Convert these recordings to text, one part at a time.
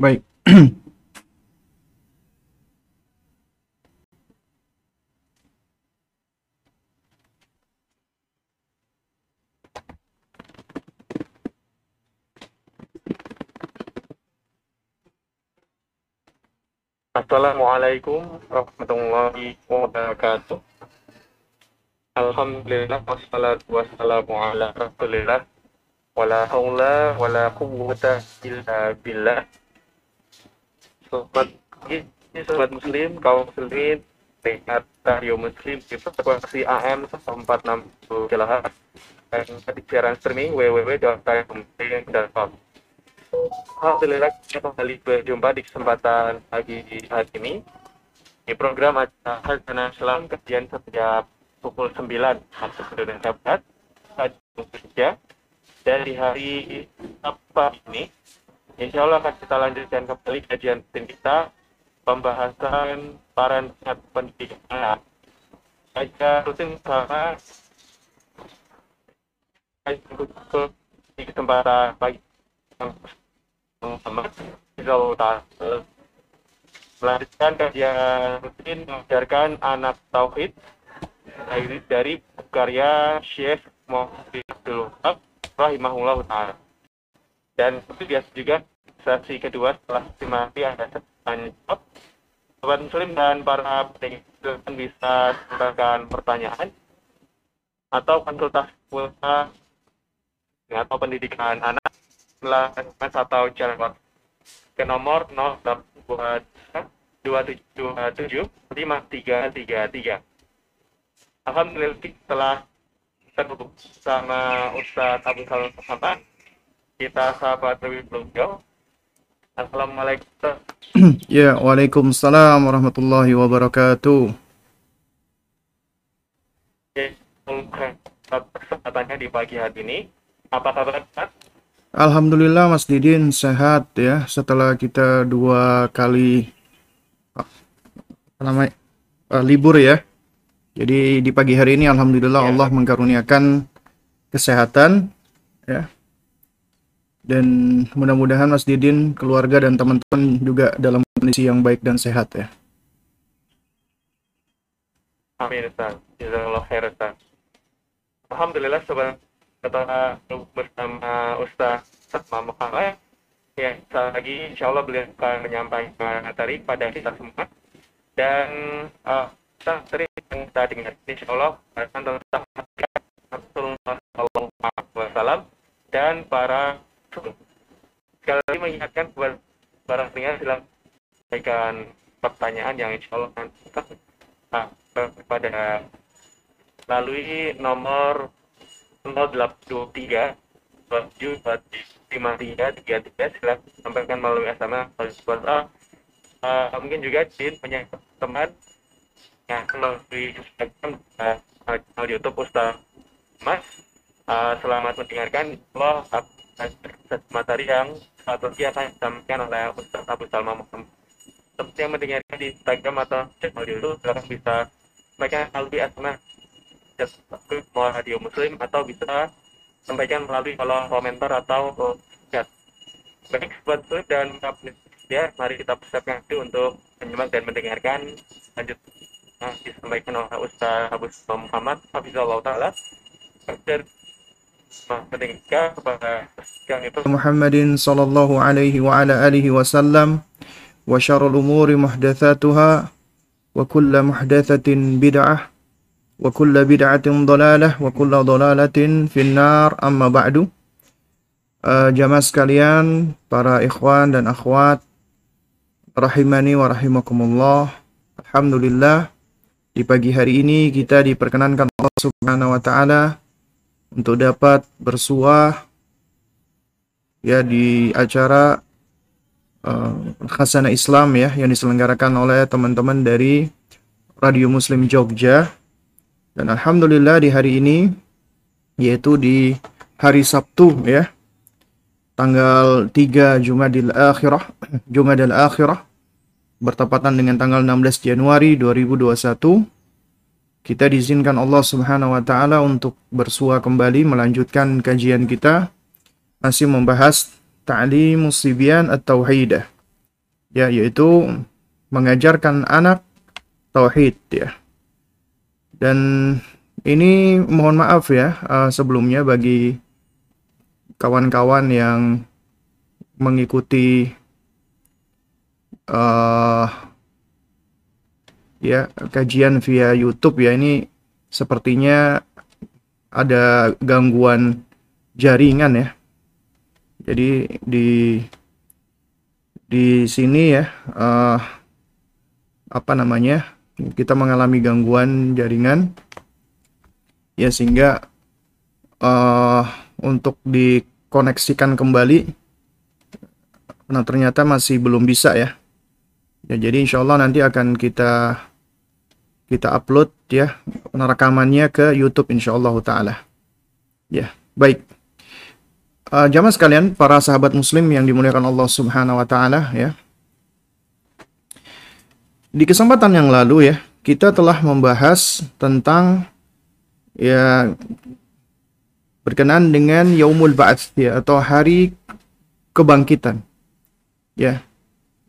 Baik. Assalamualaikum warahmatullahi wabarakatuh. Alhamdulillah wassalatu wassalamu ala rasulillah wala haula wala quwwata illa billah. Sobat sobat muslim, kaum muslimin, Rehat Radio Muslim di frekuensi AM 146 kHz dan di siaran streaming www.radiomuslim.com. Alhamdulillah kita kembali berjumpa di kesempatan pagi hari ini. Di program acara Hajana Selam kajian setiap pukul 9 waktu Indonesia Barat Indonesia. Dan di hari apa ini Insya Allah akan kita lanjutkan kembali kajian rutin kita pembahasan para pendidikan. Kajian rutin sama di kesempatan pagi melanjutkan kajian rutin mengajarkan anak tauhid dari, dari karya Syekh Muhammad Abdul Wahab rahimahullah taala. Dan itu biasa juga sesi kedua setelah dimati ada tanya. Sobat Muslim dan para pendengar bisa memberikan pertanyaan atau konsultasi pulsa atau pendidikan anak melalui atau channel ke nomor 02727 5333. Alhamdulillah setelah terhubung sama Ustadz Abu Salam Muhammad, kita sahabat lebih beliau. Assalamualaikum. Ya, Waalaikumsalam warahmatullahi wabarakatuh. Kesempatannya di pagi hari ini. Apa kabar? Alhamdulillah Mas Didin sehat ya setelah kita dua kali apa namanya uh, libur ya. Jadi di pagi hari ini alhamdulillah Ya. Allah mengkaruniakan kesehatan ya. Dan mudah-mudahan Mas Didin, keluarga dan teman-teman juga dalam kondisi yang baik dan sehat ya. Amin Ustaz. Khair Ustaz. Alhamdulillah sobat kata bersama Ustaz Fatma Muhammad ya sekali lagi insya Allah beliau akan menyampaikan materi pada kita semua dan uh, materi yang kita dengar insya Allah akan tentang Rasulullah Sallallahu Alaihi Wasallam dan para. Sekali mengingatkan buat para pendengar silakan sampaikan pertanyaan yang insya Allah akan kita uh, pada melalui nomor 0823 575333 silakan sampaikan melalui SMS atau WhatsApp. Uh, mungkin juga Din punya teman yang melalui Instagram uh, YouTube Ustaz Mas. Uh, selamat mendengarkan Allah materi yang lagi akan disampaikan oleh Ustaz Abu Salma Muhammad. Seperti yang mendengarkan di Instagram atau channel YouTube, silakan bisa sampaikan melalui SMS mau radio muslim atau bisa sampaikan melalui kolom komentar atau chat. Baik, sobat muslim dan ya, mari kita persiapkan diri untuk menyimak dan mendengarkan lanjut yang disampaikan oleh Ustaz Abu Sulaiman Muhammad Hafizullah Ta'ala محمد صلى الله عليه وعلى آله وسلم وشر الأمور محدثاتها وكل محدثة بدعة وكل بدعة ضلالة وكل ضلالة في النار أما بعد Eh, jamaah sekalian, para ikhwan dan akhwat rahimani wa rahimakumullah. Alhamdulillah di pagi hari ini kita diperkenankan Allah Subhanahu wa taala untuk dapat bersuah ya di acara uh, Khazanah Islam ya yang diselenggarakan oleh teman-teman dari Radio Muslim Jogja. Dan alhamdulillah di hari ini yaitu di hari Sabtu ya tanggal 3 Jumadil Akhirah Jumadil Akhirah bertepatan dengan tanggal 16 Januari 2021 kita diizinkan Allah Subhanahu wa taala untuk bersua kembali melanjutkan kajian kita masih membahas ta'limus sibyan at-tauhidah ya yaitu mengajarkan anak tauhid ya. Dan ini mohon maaf ya uh, sebelumnya bagi kawan-kawan yang mengikuti uh, ya kajian via YouTube ya ini sepertinya ada gangguan jaringan ya. Jadi di di sini ya uh, apa namanya kita mengalami gangguan jaringan ya sehingga uh, untuk dikoneksikan kembali nah ternyata masih belum bisa ya ya jadi insya Allah nanti akan kita kita upload ya rekamannya ke YouTube insya Allah taala ya baik Uh, jamaah sekalian, para sahabat muslim yang dimuliakan Allah Subhanahu wa taala ya. Di kesempatan yang lalu ya, kita telah membahas tentang ya berkenan dengan Yaumul Ba'ats ya atau hari kebangkitan. Ya.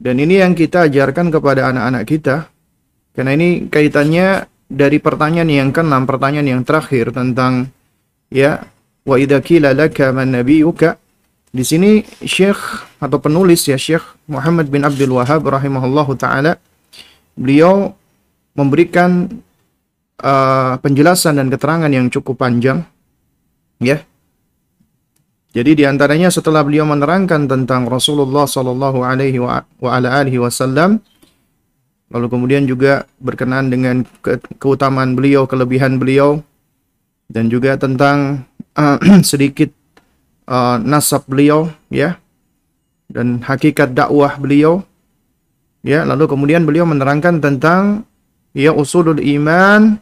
Dan ini yang kita ajarkan kepada anak-anak kita. Karena ini kaitannya dari pertanyaan yang keenam, pertanyaan yang terakhir tentang ya Wa idza qila laka man nabiyyuka di sini Syekh atau penulis ya Syekh Muhammad bin Abdul Wahab rahimahullahu taala beliau memberikan uh, penjelasan dan keterangan yang cukup panjang ya. Jadi di antaranya setelah beliau menerangkan tentang Rasulullah sallallahu alaihi wa ala alihi wasallam lalu kemudian juga berkenaan dengan ke keutamaan beliau, kelebihan beliau dan juga tentang uh, sedikit uh, nasab beliau ya dan hakikat dakwah beliau ya. Lalu kemudian beliau menerangkan tentang ya usulul iman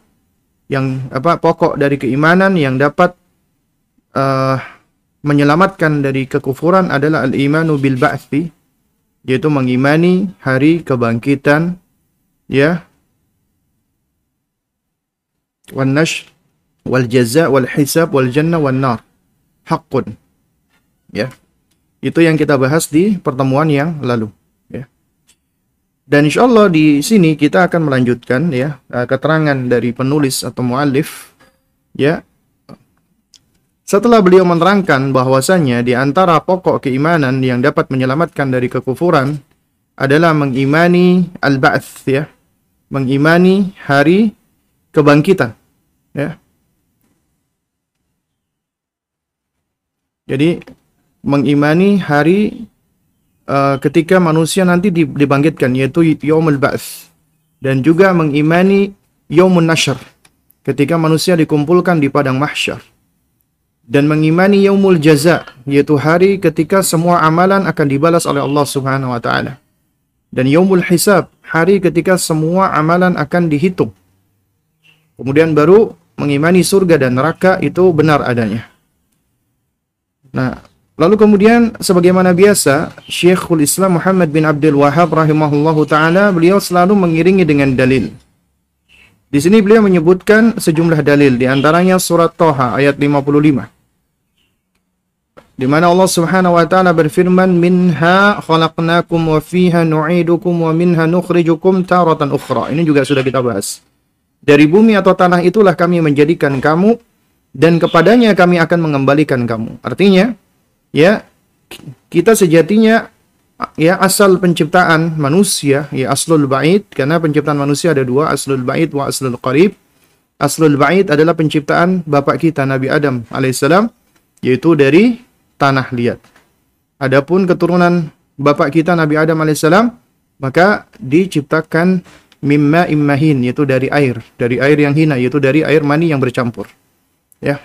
yang apa pokok dari keimanan yang dapat uh, menyelamatkan dari kekufuran adalah al-imanu bil ba'thi yaitu mengimani hari kebangkitan ya. Wan nashr wal jaza wal hisab wal jannah wan nar. Haqqun. Ya. Itu yang kita bahas di pertemuan yang lalu. Ya. Dan insyaallah di sini kita akan melanjutkan ya eh, keterangan dari penulis atau muallif ya. Setelah beliau menerangkan bahwasanya di antara pokok keimanan yang dapat menyelamatkan dari kekufuran adalah mengimani al-ba'ts ya. Mengimani hari kebangkitan ya. Jadi mengimani hari uh, ketika manusia nanti dibangkitkan yaitu yaumul ba'ts dan juga mengimani yaumun nasyr ketika manusia dikumpulkan di padang mahsyar. Dan mengimani yaumul jaza yaitu hari ketika semua amalan akan dibalas oleh Allah Subhanahu wa taala. Dan yaumul hisab hari ketika semua amalan akan dihitung kemudian baru mengimani surga dan neraka itu benar adanya Nah, lalu kemudian sebagaimana biasa, Syekhul Islam Muhammad bin Abdul Wahab rahimahullahu taala beliau selalu mengiringi dengan dalil. Di sini beliau menyebutkan sejumlah dalil di antaranya surat Toha ayat 55. Di mana Allah Subhanahu wa taala berfirman minha khalaqnakum wa fiha nu'idukum wa minha nukhrijukum taratan ukhra. Ini juga sudah kita bahas. Dari bumi atau tanah itulah kami menjadikan kamu dan kepadanya kami akan mengembalikan kamu. Artinya, ya kita sejatinya ya asal penciptaan manusia ya aslul bait karena penciptaan manusia ada dua aslul bait wa aslul qarib. Aslul bait adalah penciptaan bapak kita Nabi Adam alaihissalam yaitu dari tanah liat. Adapun keturunan bapak kita Nabi Adam alaihissalam maka diciptakan mimma immahin yaitu dari air, dari air yang hina yaitu dari air mani yang bercampur. Ya.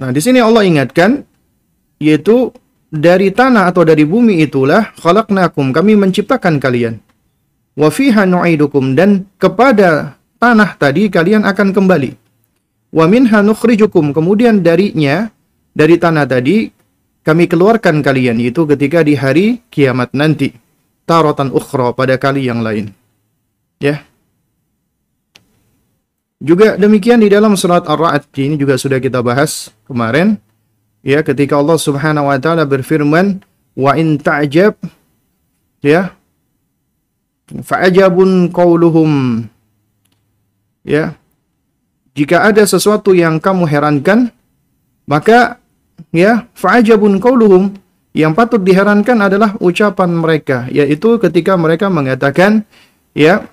Nah, di sini Allah ingatkan yaitu dari tanah atau dari bumi itulah khalaqnakum kami menciptakan kalian. Wa fiha nu'idukum dan kepada tanah tadi kalian akan kembali. Wa minha nukhrijukum kemudian darinya dari tanah tadi kami keluarkan kalian itu ketika di hari kiamat nanti taratan ukhra pada kali yang lain. Ya. Juga demikian di dalam surat Ar-Ra'd ini juga sudah kita bahas kemarin ya ketika Allah Subhanahu wa taala berfirman wa in ta'jab ya fa'ajabun qauluhum ya jika ada sesuatu yang kamu herankan maka ya fa'ajabun qauluhum yang patut diherankan adalah ucapan mereka yaitu ketika mereka mengatakan ya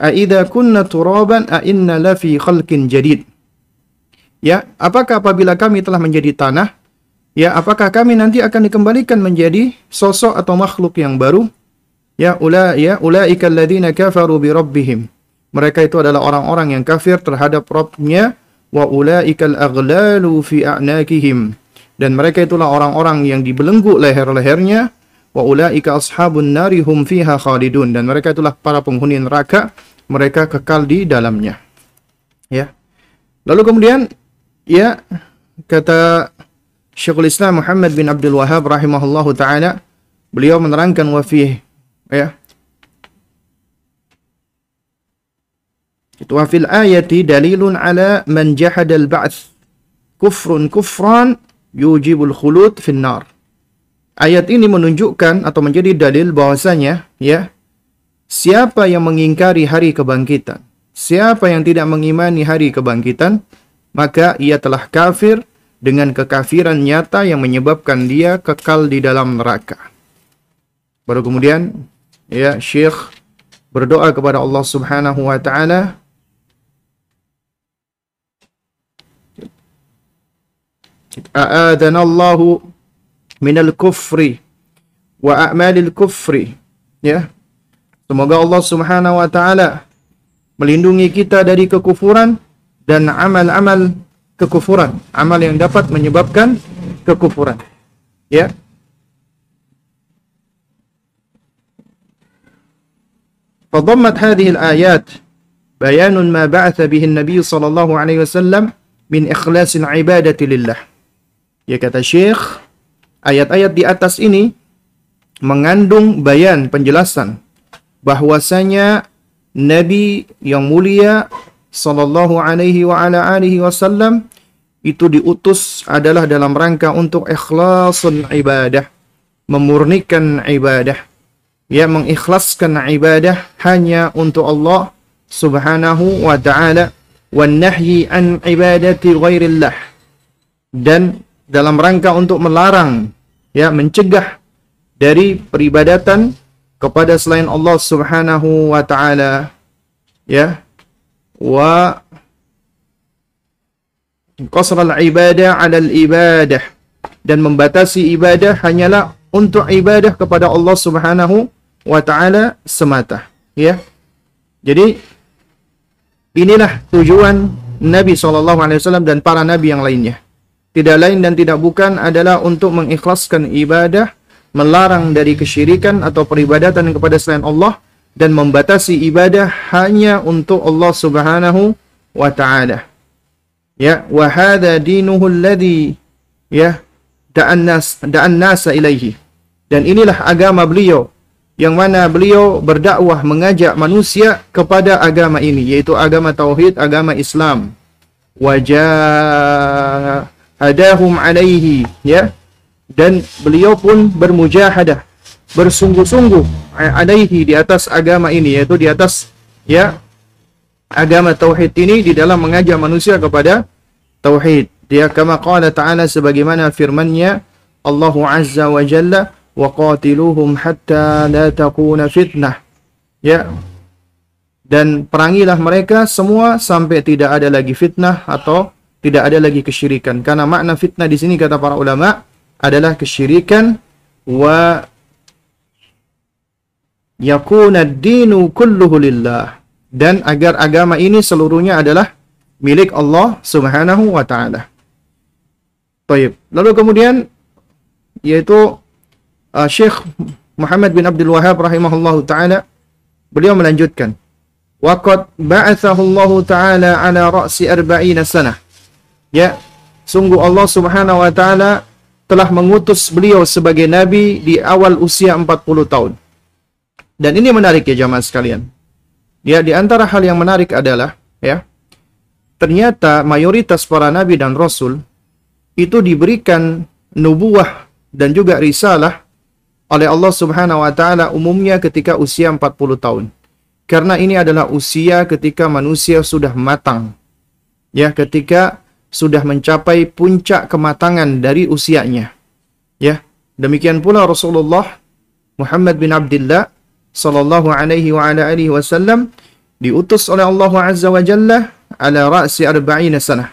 Aida kunna turaban a inna la fi khalqin jadid. Ya, apakah apabila kami telah menjadi tanah, ya apakah kami nanti akan dikembalikan menjadi sosok atau makhluk yang baru? Ya, ula ya ulaika alladziina kafaru bi rabbihim. Mereka itu adalah orang-orang yang kafir terhadap Rabbnya wa ulaikal aghlalu fi a'nakihim. Dan mereka itulah orang-orang yang dibelenggu leher-lehernya. Wa ulaika ashabun nari hum fiha khalidun. Dan mereka itulah para penghuni neraka. Mereka kekal di dalamnya. Ya. Lalu kemudian ya kata Syekhul Islam Muhammad bin Abdul Wahab rahimahullahu taala beliau menerangkan wa ya itu fil ayati dalilun ala man jahada al-ba'ts kufrun kufran yujibul khulud fin nar Ayat ini menunjukkan atau menjadi dalil bahwasanya ya siapa yang mengingkari hari kebangkitan, siapa yang tidak mengimani hari kebangkitan, maka ia telah kafir dengan kekafiran nyata yang menyebabkan dia kekal di dalam neraka. Baru kemudian ya Syekh berdoa kepada Allah Subhanahu wa taala A'adanallahu minal kufri wa a'malil kufri ya semoga Allah Subhanahu wa taala melindungi kita dari kekufuran dan amal-amal kekufuran amal yang dapat menyebabkan kekufuran ya فضمت هذه الآيات بيان ما بعث به النبي صلى الله عليه وسلم من إخلاص العبادة لله ya kata Syekh Ayat-ayat di atas ini mengandung bayan penjelasan bahwasanya Nabi yang mulia sallallahu alaihi wa ala alihi wasallam itu diutus adalah dalam rangka untuk ikhlasun ibadah, memurnikan ibadah, ya mengikhlaskan ibadah hanya untuk Allah Subhanahu wa taala wan nahyi an ibadati ghairillah. Dan dalam rangka untuk melarang ya mencegah dari peribadatan kepada selain Allah Subhanahu wa taala ya. Wa qasral ibadah 'ala ibadah. Dan membatasi ibadah hanyalah untuk ibadah kepada Allah Subhanahu wa taala semata ya. Jadi inilah tujuan Nabi SAW dan para nabi yang lainnya tidak lain dan tidak bukan adalah untuk mengikhlaskan ibadah, melarang dari kesyirikan atau peribadatan kepada selain Allah dan membatasi ibadah hanya untuk Allah Subhanahu wa taala. Ya, wa hadha dinuhu alladhi ya da'an nas da'an nasa ilaihi. Dan inilah agama beliau yang mana beliau berdakwah mengajak manusia kepada agama ini yaitu agama tauhid, agama Islam. Wajah hadahum alaihi ya. Dan beliau pun bermujahadah bersungguh-sungguh alaihi di atas agama ini yaitu di atas ya agama tauhid ini di dalam mengajak manusia kepada tauhid. Dia kama qala ta'ala sebagaimana firman-Nya Allah azza wa jalla wa qatiluhum hatta la takuna fitnah. Ya. Dan perangilah mereka semua sampai tidak ada lagi fitnah atau tidak ada lagi kesyirikan. Karena makna fitnah di sini kata para ulama adalah kesyirikan wa yakuna dinu kulluhu lillah dan agar agama ini seluruhnya adalah milik Allah Subhanahu wa taala. Lalu kemudian yaitu uh, Syekh Muhammad bin Abdul Wahab rahimahullahu taala beliau melanjutkan Waqad ba'athahu Allah taala ala ra'si arba'ina sanah Ya, sungguh Allah Subhanahu wa taala telah mengutus beliau sebagai nabi di awal usia 40 tahun. Dan ini menarik ya jamaah sekalian. Ya, di antara hal yang menarik adalah ya, ternyata mayoritas para nabi dan rasul itu diberikan nubuah dan juga risalah oleh Allah Subhanahu wa taala umumnya ketika usia 40 tahun. Karena ini adalah usia ketika manusia sudah matang. Ya, ketika sudah mencapai puncak kematangan dari usianya. Ya, demikian pula Rasulullah Muhammad bin Abdullah sallallahu alaihi wa ala alihi wasallam diutus oleh Allah Azza wa Jalla ala ra'si arba'ina sanah.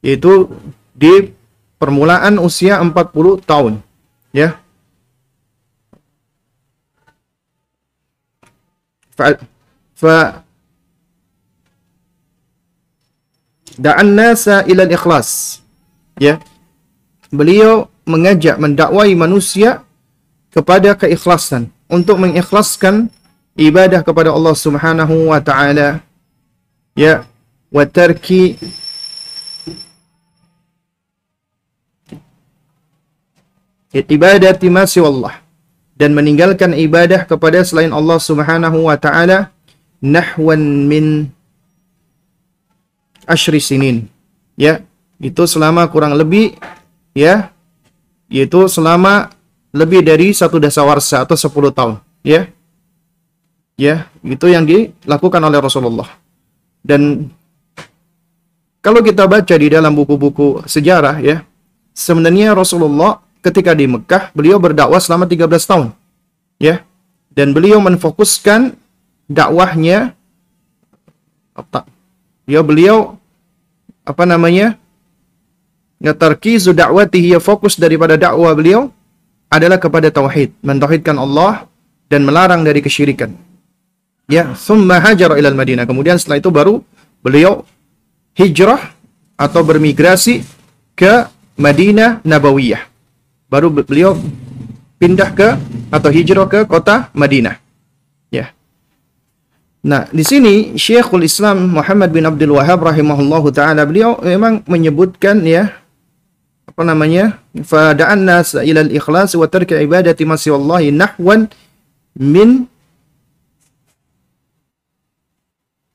Yaitu di permulaan usia 40 tahun. Ya, fa da'an nasa ila ikhlas ya. Beliau mengajak mendakwai manusia kepada keikhlasan. Untuk mengikhlaskan ibadah kepada Allah Subhanahu wa taala. Ya. Wa tarki. Ibadati ma Allah dan meninggalkan ibadah kepada selain Allah Subhanahu wa taala. Nahwan min ashri sinin. Ya, itu selama kurang lebih ya yaitu selama lebih dari satu dasawarsa atau sepuluh tahun, ya. Ya, itu yang dilakukan oleh Rasulullah. Dan kalau kita baca di dalam buku-buku sejarah ya, sebenarnya Rasulullah ketika di Mekah, beliau berdakwah selama 13 tahun. Ya. Dan beliau menfokuskan dakwahnya ya beliau apa namanya? Ngetarkizu da'watihi ya fokus daripada dakwah beliau adalah kepada tauhid, mentauhidkan Allah dan melarang dari kesyirikan. Ya, summa hajara ilal Madinah. Kemudian setelah itu baru beliau hijrah atau bermigrasi ke Madinah Nabawiyah baru beliau pindah ke atau hijrah ke kota Madinah. Nah, di sini Syekhul Islam Muhammad bin Abdul Wahab rahimahullahu taala beliau memang menyebutkan ya apa namanya? Fada'an nas ila al-ikhlas wa tarki ibadati ma nahwan min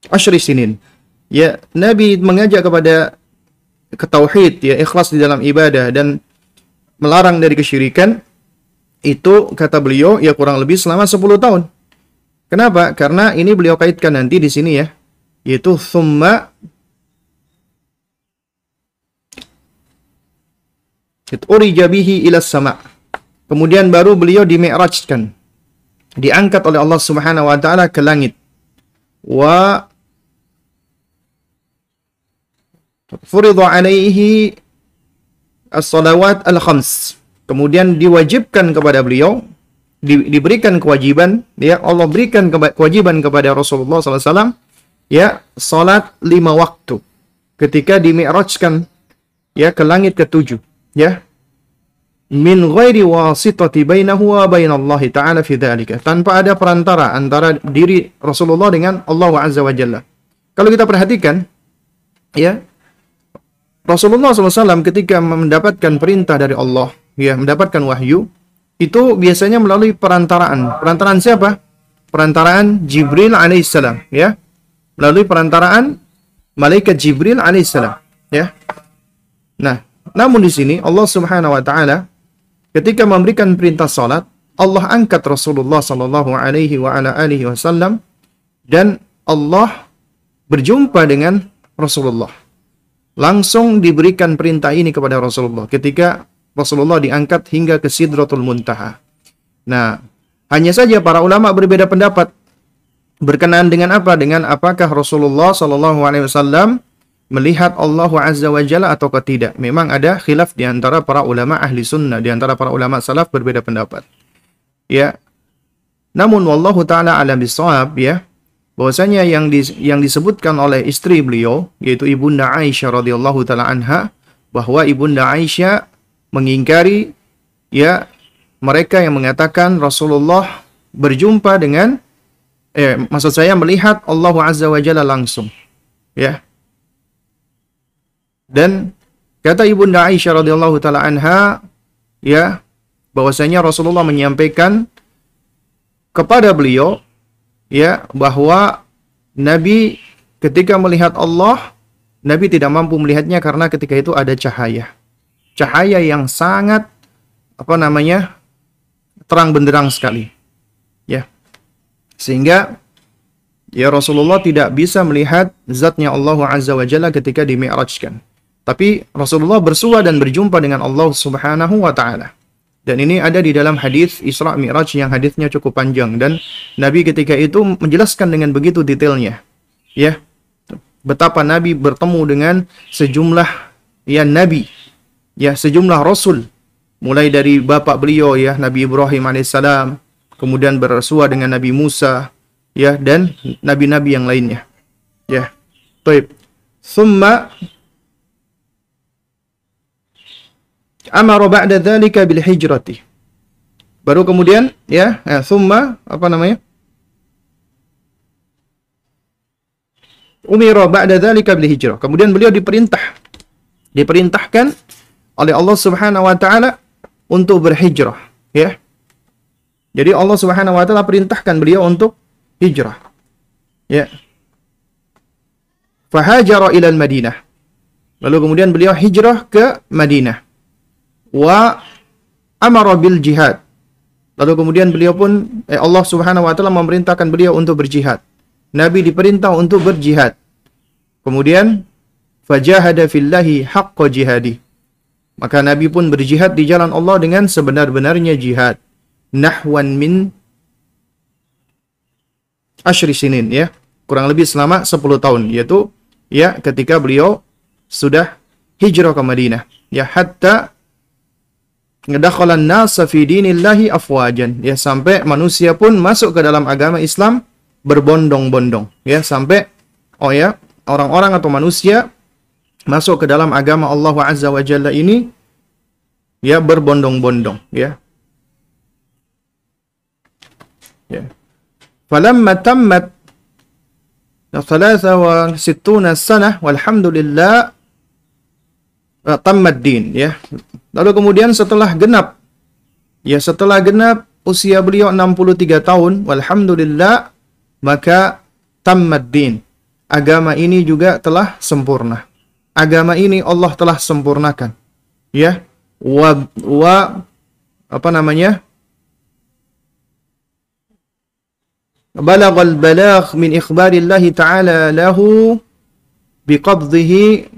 asyri sinin. Ya, Nabi mengajak kepada ketauhid ya ikhlas di dalam ibadah dan melarang dari kesyirikan itu kata beliau ya kurang lebih selama 10 tahun. Kenapa? Karena ini beliau kaitkan nanti di sini ya, yaitu thumma urija bihi ila sama. Kemudian baru beliau dimi'rajkan. Diangkat oleh Allah Subhanahu wa taala ke langit. Wa furidha alaihi as-salawat al-khams. Kemudian diwajibkan kepada beliau di, diberikan kewajiban ya Allah berikan kewajiban kepada Rasulullah SAW ya salat lima waktu. Ketika dimi'rajkan ya ke langit ketujuh ya. Min ghairi wasitati bainahu wa bainallahi ta'ala fi dzalika tanpa ada perantara antara diri Rasulullah dengan Allah Azza wa Jalla. Kalau kita perhatikan ya Rasulullah SAW ketika mendapatkan perintah dari Allah, ya mendapatkan wahyu, itu biasanya melalui perantaraan. Perantaraan siapa? Perantaraan Jibril alaihissalam, ya. Melalui perantaraan malaikat Jibril alaihissalam, ya. Nah, namun di sini Allah Subhanahu wa taala ketika memberikan perintah salat, Allah angkat Rasulullah sallallahu alaihi wa ala alihi wasallam dan Allah berjumpa dengan Rasulullah langsung diberikan perintah ini kepada Rasulullah ketika Rasulullah diangkat hingga ke Sidratul Muntaha. Nah, hanya saja para ulama berbeda pendapat berkenaan dengan apa? Dengan apakah Rasulullah Shallallahu Alaihi Wasallam melihat Allah Azza wa Jalla atau tidak? Memang ada khilaf di antara para ulama ahli sunnah, di antara para ulama salaf berbeda pendapat. Ya, namun wallahu taala alam bisawab ya bahwasanya yang di, yang disebutkan oleh istri beliau yaitu ibunda Aisyah radhiyallahu taala anha bahwa ibunda Aisyah mengingkari ya mereka yang mengatakan Rasulullah berjumpa dengan eh maksud saya melihat Allah Azza wa Jalla langsung ya dan kata ibunda Aisyah radhiyallahu taala anha ya bahwasanya Rasulullah menyampaikan kepada beliau ya bahwa Nabi ketika melihat Allah Nabi tidak mampu melihatnya karena ketika itu ada cahaya. Cahaya yang sangat apa namanya? terang benderang sekali. Ya. Sehingga ya Rasulullah tidak bisa melihat zatnya Allah Azza wa Jalla ketika dimi'rajkan. Tapi Rasulullah bersua dan berjumpa dengan Allah Subhanahu wa taala. Dan ini ada di dalam hadis Isra Mi'raj yang hadisnya cukup panjang dan Nabi ketika itu menjelaskan dengan begitu detailnya. Ya. Betapa Nabi bertemu dengan sejumlah ya nabi, ya sejumlah rasul mulai dari bapak beliau ya Nabi Ibrahim alaihissalam, kemudian bersua dengan Nabi Musa ya dan nabi-nabi yang lainnya. Ya. Baik. Thumma amara ba'da dzalika bil hijrati. Baru kemudian ya, ya thumma apa namanya? Umira ba'da dzalika bil hijrah. Kemudian beliau diperintah diperintahkan oleh Allah Subhanahu wa taala untuk berhijrah, ya. Jadi Allah Subhanahu wa taala perintahkan beliau untuk hijrah. Ya. Fahajara ila Madinah. Lalu kemudian beliau hijrah ke Madinah wa amara bil jihad. Lalu kemudian beliau pun eh, Allah Subhanahu wa taala memerintahkan beliau untuk berjihad. Nabi diperintah untuk berjihad. Kemudian fajahada fillahi haqqa jihadi. Maka Nabi pun berjihad di jalan Allah dengan sebenar-benarnya jihad. Nahwan min ashri sinin ya. Kurang lebih selama 10 tahun yaitu ya ketika beliau sudah hijrah ke Madinah. Ya hatta ngedakhalan nasa fi dinillahi afwajan ya sampai manusia pun masuk ke dalam agama Islam berbondong-bondong ya sampai oh ya orang-orang atau manusia masuk ke dalam agama Allah Azza wa Jalla ini ya berbondong-bondong ya ya falamma tammat 63 sanah walhamdulillah tamad din ya. Lalu kemudian setelah genap ya setelah genap usia beliau 63 tahun walhamdulillah maka tamad din. Agama ini juga telah sempurna. Agama ini Allah telah sempurnakan. Ya. Wa wa apa namanya? Balagh min ikhbarillahi ta'ala lahu biqabdihi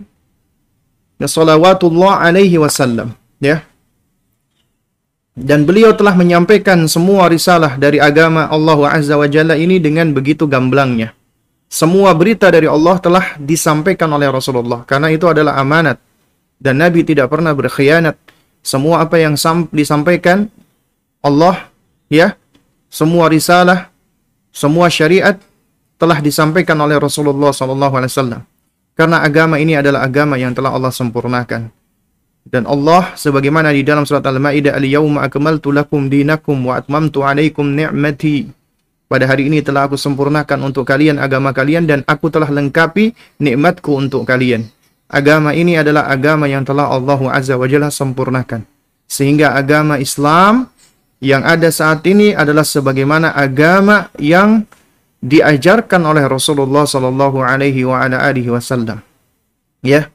salawatullah alaihi wasallam ya dan beliau telah menyampaikan semua risalah dari agama Allah Azza wa Jalla ini dengan begitu gamblangnya. Semua berita dari Allah telah disampaikan oleh Rasulullah karena itu adalah amanat dan Nabi tidak pernah berkhianat. Semua apa yang disampaikan Allah ya, semua risalah, semua syariat telah disampaikan oleh Rasulullah wasallam. Karena agama ini adalah agama yang telah Allah sempurnakan. Dan Allah sebagaimana di dalam surat Al-Maidah al-yauma akmaltu lakum dinakum wa atmamtu alaikum ni'mati. Pada hari ini telah aku sempurnakan untuk kalian agama kalian dan aku telah lengkapi nikmatku untuk kalian. Agama ini adalah agama yang telah Allah Azza wa Jalla sempurnakan. Sehingga agama Islam yang ada saat ini adalah sebagaimana agama yang diajarkan oleh Rasulullah sallallahu alaihi wasallam. Ya.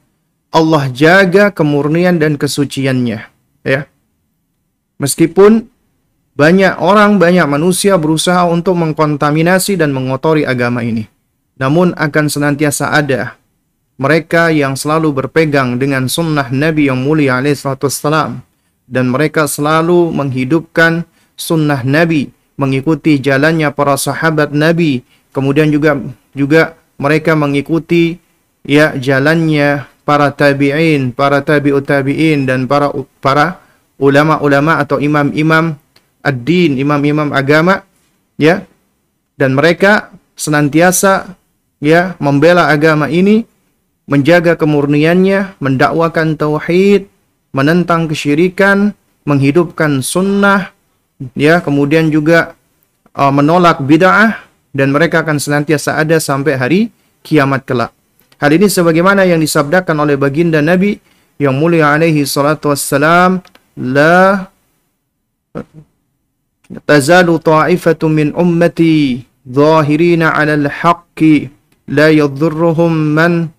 Allah jaga kemurnian dan kesuciannya, ya. Meskipun banyak orang, banyak manusia berusaha untuk mengkontaminasi dan mengotori agama ini. Namun akan senantiasa ada mereka yang selalu berpegang dengan sunnah Nabi yang mulia alaihissalam dan mereka selalu menghidupkan sunnah Nabi mengikuti jalannya para sahabat Nabi, kemudian juga juga mereka mengikuti ya jalannya para tabi'in, para tabi'ut tabi'in dan para para ulama-ulama atau imam-imam ad-din, imam-imam agama ya. Dan mereka senantiasa ya membela agama ini, menjaga kemurniannya, mendakwakan tauhid, menentang kesyirikan, menghidupkan sunnah, ya kemudian juga uh, menolak bid'ah dan mereka akan senantiasa ada sampai hari kiamat kelak. Hal ini sebagaimana yang disabdakan oleh baginda Nabi yang mulia alaihi salatu wassalam la tazalu ta'ifatu min ummati zahirina 'ala al-haqqi la yadhurruhum man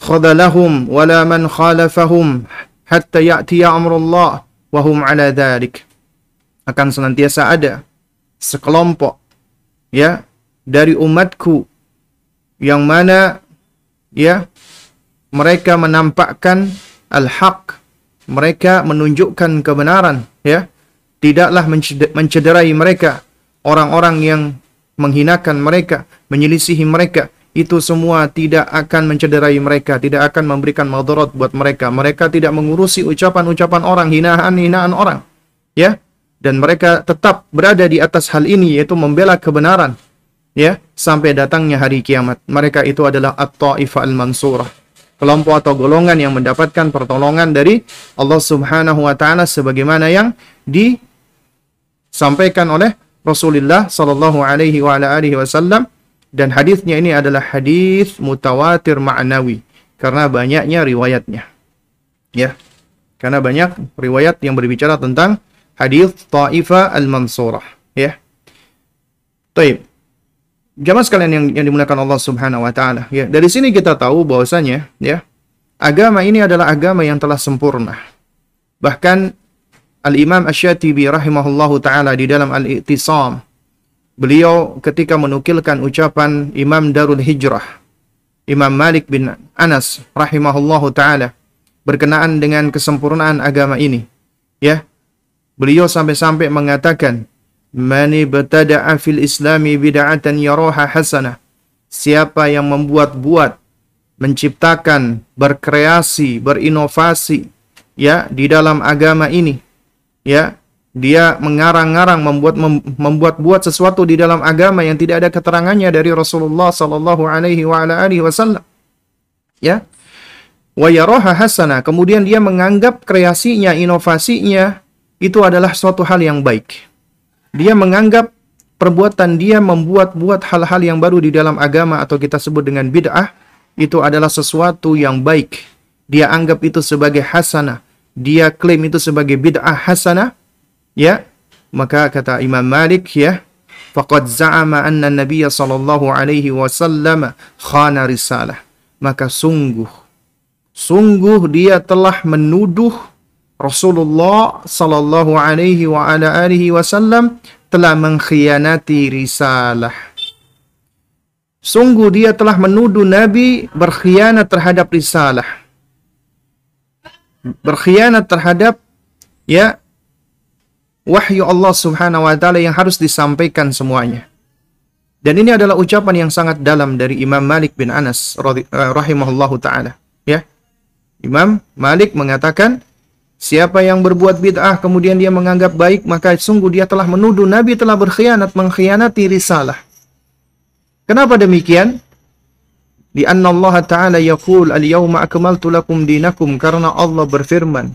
khadalahum wala man khalafahum hatta ya'tiya amrullah wa hum 'ala dhalik. Akan senantiasa ada sekelompok ya dari umatku yang mana ya mereka menampakkan al-haq mereka menunjukkan kebenaran ya tidaklah mencederai mereka orang-orang yang menghinakan mereka menyelisihi mereka itu semua tidak akan mencederai mereka, tidak akan memberikan madarat buat mereka. Mereka tidak mengurusi ucapan-ucapan orang, hinaan-hinaan orang. Ya. Dan mereka tetap berada di atas hal ini yaitu membela kebenaran. Ya, sampai datangnya hari kiamat. Mereka itu adalah at-taifah al-mansurah. Kelompok atau golongan yang mendapatkan pertolongan dari Allah Subhanahu wa taala sebagaimana yang disampaikan oleh Rasulullah sallallahu alaihi wa alihi wasallam dan hadisnya ini adalah hadis mutawatir ma'nawi karena banyaknya riwayatnya. Ya. Karena banyak riwayat yang berbicara tentang hadis Taifah al-Mansurah, ya. Taib. Jamaah sekalian yang, yang dimuliakan Allah Subhanahu wa taala, ya. Dari sini kita tahu bahwasanya, ya, agama ini adalah agama yang telah sempurna. Bahkan Al-Imam Asy-Syatibi rahimahullahu taala di dalam Al-I'tisam beliau ketika menukilkan ucapan Imam Darul Hijrah Imam Malik bin Anas rahimahullahu taala berkenaan dengan kesempurnaan agama ini ya. Beliau sampai-sampai mengatakan man ibtada'a fil islami bid'atan yaraha hasanah. Siapa yang membuat-buat menciptakan berkreasi berinovasi ya di dalam agama ini ya dia mengarang-arang membuat membuat buat sesuatu di dalam agama yang tidak ada keterangannya dari Rasulullah sallallahu alaihi wasallam. Ya. Wa hasana, kemudian dia menganggap kreasinya, inovasinya itu adalah suatu hal yang baik. Dia menganggap perbuatan dia membuat-buat hal-hal yang baru di dalam agama atau kita sebut dengan bid'ah itu adalah sesuatu yang baik. Dia anggap itu sebagai hasanah. Dia klaim itu sebagai bid'ah hasanah ya. Maka kata Imam Malik ya faqad za'ama anna Nabiya sallallahu alaihi wasallam khana risalah. Maka sungguh sungguh dia telah menuduh Rasulullah sallallahu alaihi wa ala alihi wasallam telah mengkhianati risalah. Sungguh dia telah menuduh Nabi berkhianat terhadap risalah berkhianat terhadap ya wahyu Allah Subhanahu wa taala yang harus disampaikan semuanya. Dan ini adalah ucapan yang sangat dalam dari Imam Malik bin Anas eh, rahimahullahu taala, ya. Imam Malik mengatakan, siapa yang berbuat bid'ah kemudian dia menganggap baik, maka sungguh dia telah menuduh Nabi telah berkhianat, mengkhianati risalah. Kenapa demikian? Di anna Allah Ta'ala yaqul al-yawma akmaltu lakum karena Allah berfirman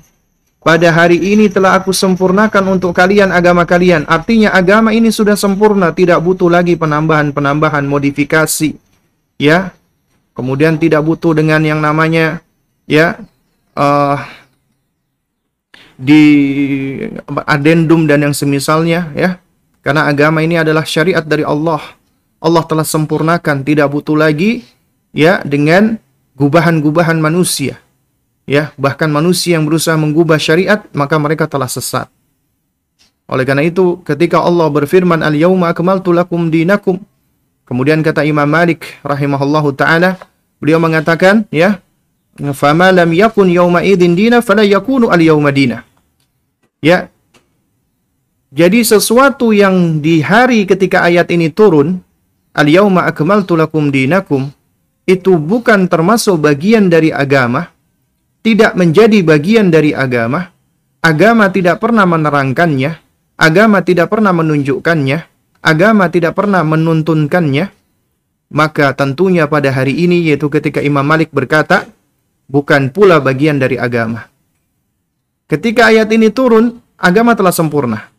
pada hari ini telah aku sempurnakan untuk kalian agama kalian. Artinya agama ini sudah sempurna, tidak butuh lagi penambahan-penambahan modifikasi. Ya. Kemudian tidak butuh dengan yang namanya ya uh, di adendum dan yang semisalnya ya. Karena agama ini adalah syariat dari Allah. Allah telah sempurnakan, tidak butuh lagi ya dengan gubahan-gubahan manusia ya. Bahkan manusia yang berusaha mengubah syariat maka mereka telah sesat. Oleh karena itu ketika Allah berfirman al yauma akmaltu lakum dinakum kemudian kata Imam Malik rahimahullahu taala beliau mengatakan ya fama lam yakun yauma idin dina fala yakunu al yauma dina. Ya. Jadi sesuatu yang di hari ketika ayat ini turun al yauma akmaltu lakum dinakum itu bukan termasuk bagian dari agama tidak menjadi bagian dari agama, agama tidak pernah menerangkannya, agama tidak pernah menunjukkannya, agama tidak pernah menuntunkannya, maka tentunya pada hari ini yaitu ketika Imam Malik berkata, bukan pula bagian dari agama. Ketika ayat ini turun, agama telah sempurna.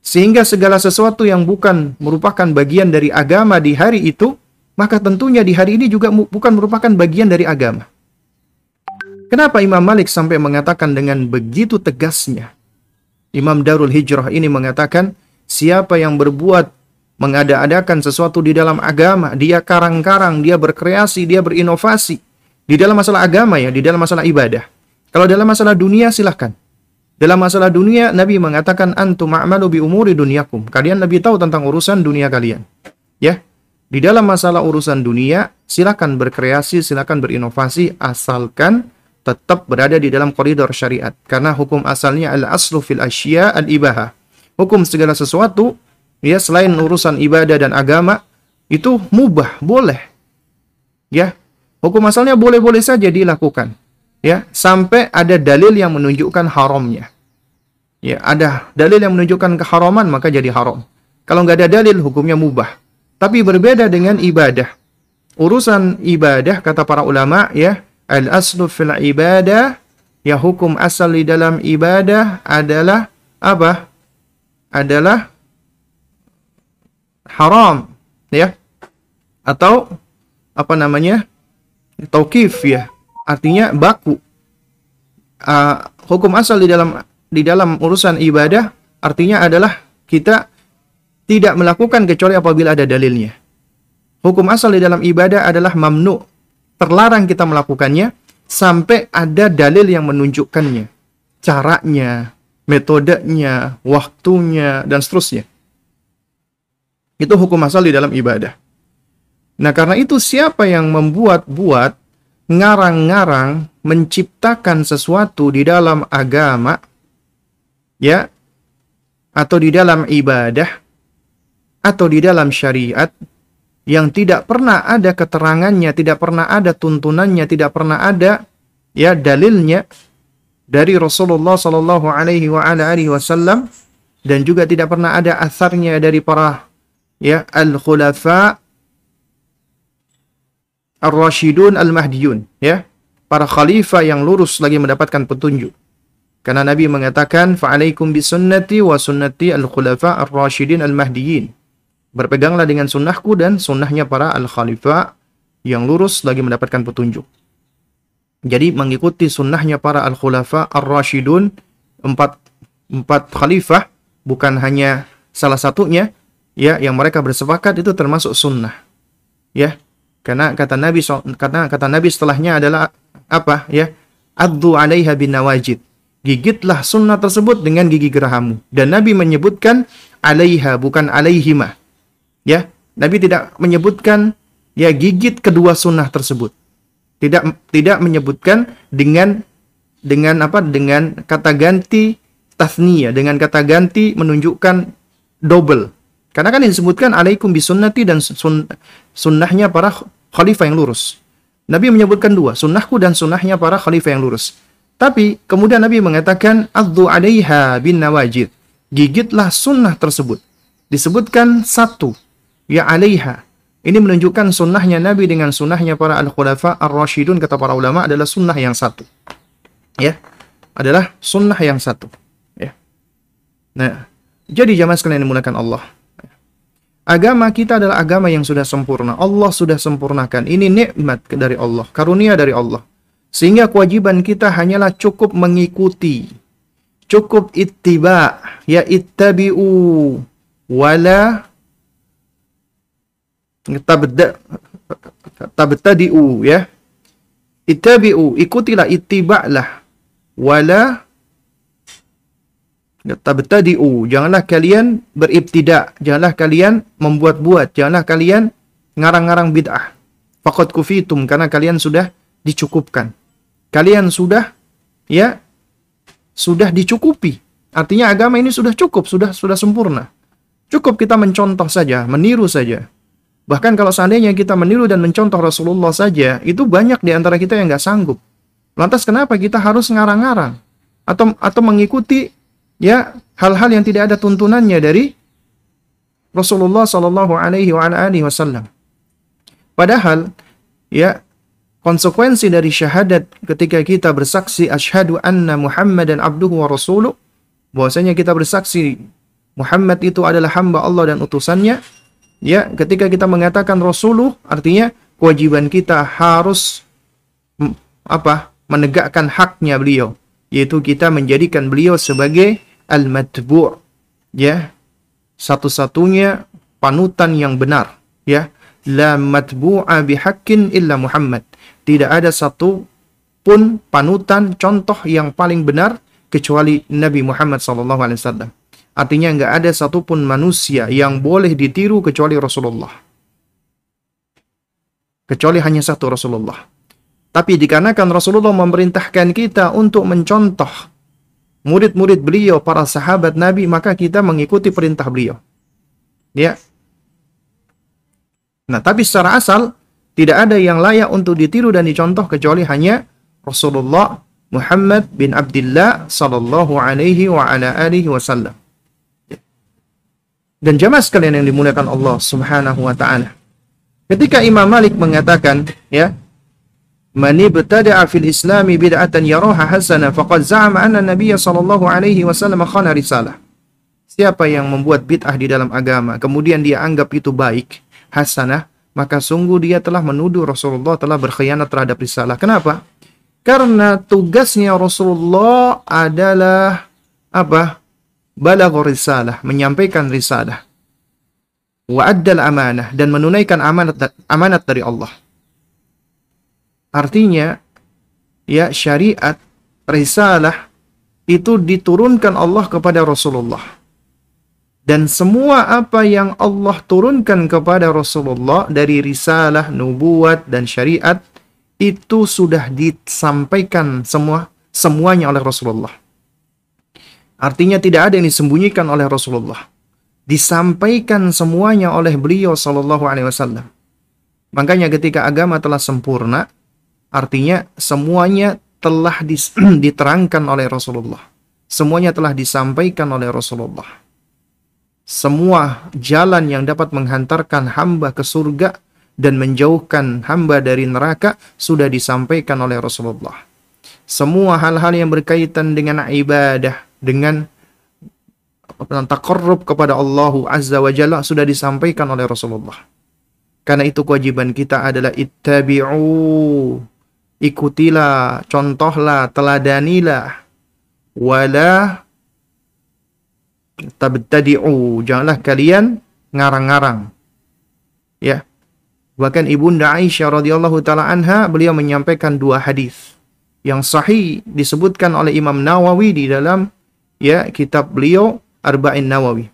Sehingga segala sesuatu yang bukan merupakan bagian dari agama di hari itu, maka tentunya di hari ini juga bukan merupakan bagian dari agama. Kenapa Imam Malik sampai mengatakan dengan begitu tegasnya? Imam Darul Hijrah ini mengatakan, siapa yang berbuat mengada-adakan sesuatu di dalam agama, dia karang-karang, dia berkreasi, dia berinovasi. Di dalam masalah agama ya, di dalam masalah ibadah. Kalau dalam masalah dunia silahkan. Dalam masalah dunia, Nabi mengatakan antum a'malu bi umuri dunyakum. Kalian lebih tahu tentang urusan dunia kalian. Ya. Di dalam masalah urusan dunia, silakan berkreasi, silakan berinovasi asalkan tetap berada di dalam koridor syariat. Karena hukum asalnya al-aslu fil asya al-ibaha. Hukum segala sesuatu ya selain urusan ibadah dan agama itu mubah, boleh. Ya. Hukum asalnya boleh-boleh saja dilakukan ya sampai ada dalil yang menunjukkan haramnya. Ya, ada dalil yang menunjukkan keharaman maka jadi haram. Kalau nggak ada dalil hukumnya mubah. Tapi berbeda dengan ibadah. Urusan ibadah kata para ulama ya, al aslu fil ibadah ya hukum asal di dalam ibadah adalah apa? Adalah haram ya. Atau apa namanya? Taukif ya artinya baku. Uh, hukum asal di dalam di dalam urusan ibadah artinya adalah kita tidak melakukan kecuali apabila ada dalilnya. Hukum asal di dalam ibadah adalah mamnu, terlarang kita melakukannya sampai ada dalil yang menunjukkannya, caranya, metodenya, waktunya, dan seterusnya. Itu hukum asal di dalam ibadah. Nah, karena itu siapa yang membuat-buat ngarang-ngarang menciptakan sesuatu di dalam agama ya atau di dalam ibadah atau di dalam syariat yang tidak pernah ada keterangannya, tidak pernah ada tuntunannya, tidak pernah ada ya dalilnya dari Rasulullah Shallallahu Alaihi Wasallam dan juga tidak pernah ada asarnya dari para ya al khulafa Ar-Rashidun Al-Mahdiyun, ya. Para khalifah yang lurus lagi mendapatkan petunjuk. Karena Nabi mengatakan, "Fa'alaikum bisunnati wa sunnati al-khulafa ar-rasyidin al-mahdiyin." Berpeganglah dengan sunnahku dan sunnahnya para al-khalifah yang lurus lagi mendapatkan petunjuk. Jadi mengikuti sunnahnya para al-khulafa ar-rasyidun, empat, empat khalifah, bukan hanya salah satunya, ya yang mereka bersepakat itu termasuk sunnah. Ya, karena kata Nabi karena kata Nabi setelahnya adalah apa ya? Addu 'alaiha bin nawajid. Gigitlah sunnah tersebut dengan gigi gerahamu. Dan Nabi menyebutkan alaiha bukan alaihima. Ya, Nabi tidak menyebutkan ya gigit kedua sunnah tersebut. Tidak tidak menyebutkan dengan dengan apa? Dengan kata ganti tasniyah, dengan kata ganti menunjukkan double. Karena kan disebutkan alaikum bisunnati dan sun, sunnahnya para khalifah yang lurus. Nabi menyebutkan dua, sunnahku dan sunnahnya para khalifah yang lurus. Tapi kemudian Nabi mengatakan addu alaiha bin nawajid. Gigitlah sunnah tersebut. Disebutkan satu, ya alaiha. Ini menunjukkan sunnahnya Nabi dengan sunnahnya para al-khulafa ar-rasyidun kata para ulama adalah sunnah yang satu. Ya, adalah sunnah yang satu. Ya. Nah, jadi jamaah sekalian yang dimulakan Allah. Agama kita adalah agama yang sudah sempurna. Allah sudah sempurnakan. Ini nikmat dari Allah, karunia dari Allah. Sehingga kewajiban kita hanyalah cukup mengikuti. Cukup ittiba, ya ittabi'u wala tabda tabtadi'u ya. Ittabi'u, ikutilah, ittiba'lah. Wala tabtadi'u janganlah kalian beribtida janganlah kalian membuat-buat janganlah kalian ngarang-ngarang bid'ah. Faqad kufitum karena kalian sudah dicukupkan. Kalian sudah ya sudah dicukupi. Artinya agama ini sudah cukup sudah sudah sempurna. Cukup kita mencontoh saja meniru saja bahkan kalau seandainya kita meniru dan mencontoh Rasulullah saja itu banyak di antara kita yang nggak sanggup lantas kenapa kita harus ngarang-ngarang atau atau mengikuti ya hal-hal yang tidak ada tuntunannya dari Rasulullah Shallallahu Alaihi Wasallam. Padahal ya konsekuensi dari syahadat ketika kita bersaksi asyhadu anna Muhammadan abduhu wa rasuluh bahwasanya kita bersaksi Muhammad itu adalah hamba Allah dan utusannya ya ketika kita mengatakan rasuluh artinya kewajiban kita harus apa menegakkan haknya beliau. Yaitu kita menjadikan beliau sebagai al-matbu' ya. Satu-satunya panutan yang benar ya. La matbu'a bihaqqin illa Muhammad. Tidak ada satu pun panutan contoh yang paling benar kecuali Nabi Muhammad SAW. Artinya nggak ada satupun manusia yang boleh ditiru kecuali Rasulullah. Kecuali hanya satu Rasulullah. Tapi dikarenakan Rasulullah memerintahkan kita untuk mencontoh murid-murid beliau, para sahabat Nabi, maka kita mengikuti perintah beliau. Ya. Nah, tapi secara asal tidak ada yang layak untuk ditiru dan dicontoh kecuali hanya Rasulullah Muhammad bin Abdullah sallallahu alaihi wa ala alihi wasallam. Dan jamaah sekalian yang dimuliakan Allah Subhanahu wa taala. Ketika Imam Malik mengatakan, ya, "Man ibtada'a fil Islami bid'atan yaraha hasanah faqad za'ama anna Nabiy sallallahu alaihi wasallam khana risalah." Siapa yang membuat bid'ah di dalam agama, kemudian dia anggap itu baik, hasanah, maka sungguh dia telah menuduh Rasulullah telah berkhianat terhadap risalah. Kenapa? Karena tugasnya Rasulullah adalah apa? Balaghur risalah, menyampaikan risalah. Wa addal amanah dan menunaikan amanat amanat dari Allah. Artinya ya syariat risalah itu diturunkan Allah kepada Rasulullah. Dan semua apa yang Allah turunkan kepada Rasulullah dari risalah, nubuat, dan syariat itu sudah disampaikan semua semuanya oleh Rasulullah. Artinya tidak ada yang disembunyikan oleh Rasulullah. Disampaikan semuanya oleh beliau Shallallahu Alaihi Wasallam. Makanya ketika agama telah sempurna, artinya semuanya telah diterangkan oleh Rasulullah. Semuanya telah disampaikan oleh Rasulullah. Semua jalan yang dapat menghantarkan hamba ke surga dan menjauhkan hamba dari neraka sudah disampaikan oleh Rasulullah. Semua hal-hal yang berkaitan dengan ibadah, dengan takarrub kepada Allah Azza wa Jalla sudah disampaikan oleh Rasulullah. Karena itu kewajiban kita adalah ittabi'u. Ikutilah, contohlah, teladanilah. Wala tabtadi'u. Janganlah kalian ngarang-ngarang. Ya. Bahkan Ibunda Aisyah radhiyallahu taala anha beliau menyampaikan dua hadis yang sahih disebutkan oleh Imam Nawawi di dalam ya kitab beliau Arba'in Nawawi.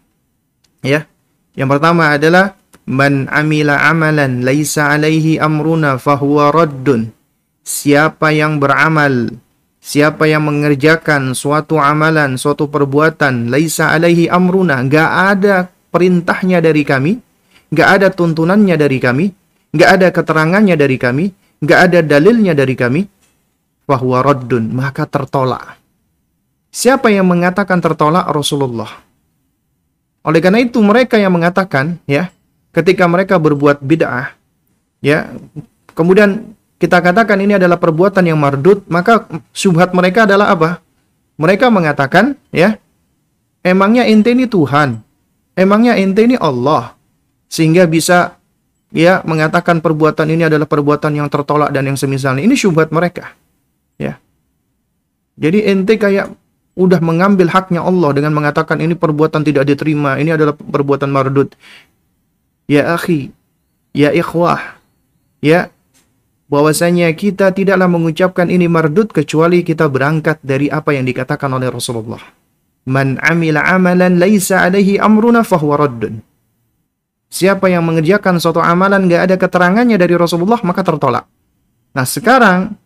Ya. Yang pertama adalah man amila amalan laisa alaihi amruna fahuwa raddun. Siapa yang beramal, siapa yang mengerjakan suatu amalan, suatu perbuatan laisa alaihi amruna, enggak ada perintahnya dari kami, enggak ada tuntunannya dari kami, enggak ada keterangannya dari kami, enggak ada dalilnya dari kami, fahuwa raddun, maka tertolak. Siapa yang mengatakan tertolak Rasulullah? Oleh karena itu mereka yang mengatakan ya, ketika mereka berbuat bid'ah ya, kemudian kita katakan ini adalah perbuatan yang mardut, maka syubhat mereka adalah apa? Mereka mengatakan ya, emangnya ente ini Tuhan? Emangnya ente ini Allah? Sehingga bisa ya mengatakan perbuatan ini adalah perbuatan yang tertolak dan yang semisalnya. Ini syubhat mereka. Ya. Jadi ente kayak udah mengambil haknya Allah dengan mengatakan ini perbuatan tidak diterima, ini adalah perbuatan mardud. Ya akhi, ya ikhwah, ya bahwasanya kita tidaklah mengucapkan ini mardud kecuali kita berangkat dari apa yang dikatakan oleh Rasulullah. Man amila amalan laisa alaihi amruna fahuwa raddun. Siapa yang mengerjakan suatu amalan gak ada keterangannya dari Rasulullah maka tertolak. Nah sekarang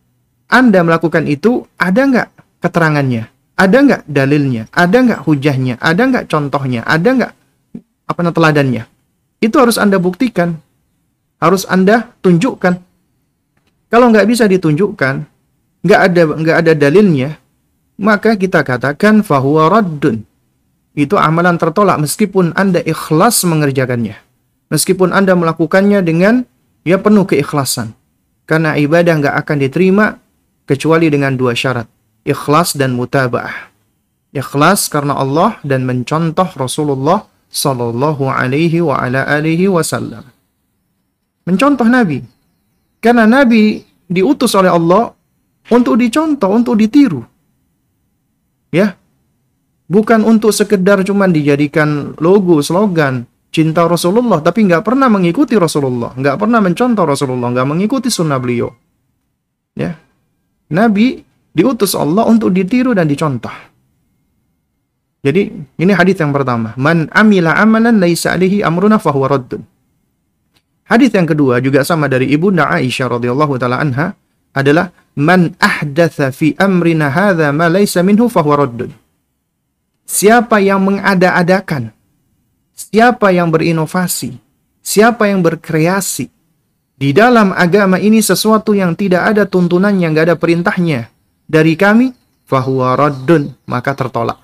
Anda melakukan itu ada nggak keterangannya? Ada nggak dalilnya? Ada nggak hujahnya? Ada nggak contohnya? Ada nggak apa namanya teladannya? Itu harus Anda buktikan. Harus Anda tunjukkan. Kalau nggak bisa ditunjukkan, nggak ada nggak ada dalilnya, maka kita katakan fahuwa raddun. Itu amalan tertolak meskipun Anda ikhlas mengerjakannya. Meskipun Anda melakukannya dengan ya penuh keikhlasan. Karena ibadah nggak akan diterima kecuali dengan dua syarat ikhlas dan mutaba'ah. Ikhlas karena Allah dan mencontoh Rasulullah sallallahu alaihi wa ala alihi wasallam. Mencontoh Nabi. Karena Nabi diutus oleh Allah untuk dicontoh, untuk ditiru. Ya. Bukan untuk sekedar cuman dijadikan logo, slogan, cinta Rasulullah, tapi nggak pernah mengikuti Rasulullah, nggak pernah mencontoh Rasulullah, nggak mengikuti sunnah beliau. Ya, Nabi diutus Allah untuk ditiru dan dicontoh. Jadi ini hadis yang pertama, man amila amalan laisa alaihi amruna fahuwa raddun. Hadis yang kedua juga sama dari Ibunda Aisyah radhiyallahu taala anha adalah man ahdatha fi amrina hadza ma laisa minhu fahuwa raddun. Siapa yang mengada-adakan, siapa yang berinovasi, siapa yang berkreasi di dalam agama ini sesuatu yang tidak ada tuntunannya, nggak ada perintahnya dari kami, fahuwa raddun, maka tertolak.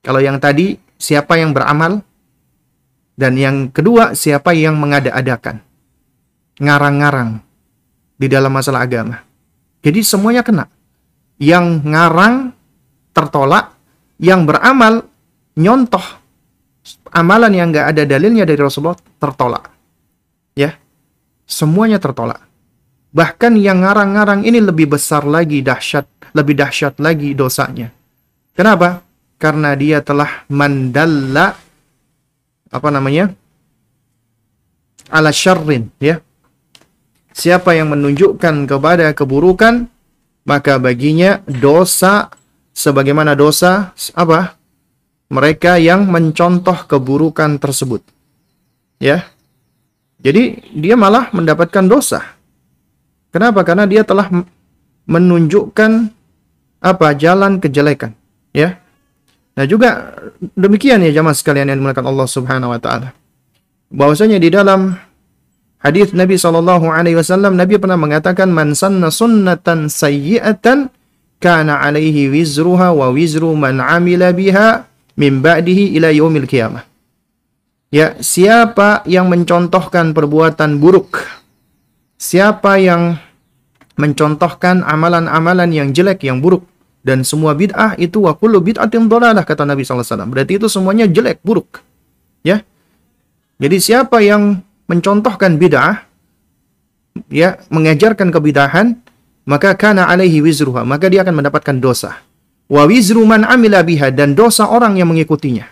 Kalau yang tadi, siapa yang beramal, dan yang kedua, siapa yang mengada-adakan. Ngarang-ngarang di dalam masalah agama. Jadi semuanya kena. Yang ngarang tertolak, yang beramal nyontoh amalan yang nggak ada dalilnya dari Rasulullah tertolak. Ya, semuanya tertolak. Bahkan yang ngarang-ngarang ini lebih besar lagi dahsyat, lebih dahsyat lagi dosanya. Kenapa? Karena dia telah mandalla apa namanya? ala syarrin ya. Siapa yang menunjukkan kepada keburukan maka baginya dosa sebagaimana dosa apa? Mereka yang mencontoh keburukan tersebut. Ya. Jadi dia malah mendapatkan dosa. Kenapa? Karena dia telah menunjukkan apa? jalan kejelekan, ya. Nah juga demikian ya jamaah sekalian yang dimuliakan Allah Subhanahu wa taala. Bahwasanya di dalam hadis Nabi sallallahu alaihi wasallam Nabi pernah mengatakan man sanna sunnatan sayyi'atan kana alaihi wizruha wa wizru man amila biha min ba'dihi ila yaumil qiyamah. Ya, siapa yang mencontohkan perbuatan buruk? Siapa yang mencontohkan amalan-amalan yang jelek, yang buruk? dan semua bid'ah itu wa kullu bid'atin kata Nabi SAW. Berarti itu semuanya jelek, buruk. Ya. Jadi siapa yang mencontohkan bid'ah ya, mengajarkan kebidahan, maka kana alaihi wizruha, maka dia akan mendapatkan dosa. Wa wizru man amila biha dan dosa orang yang mengikutinya.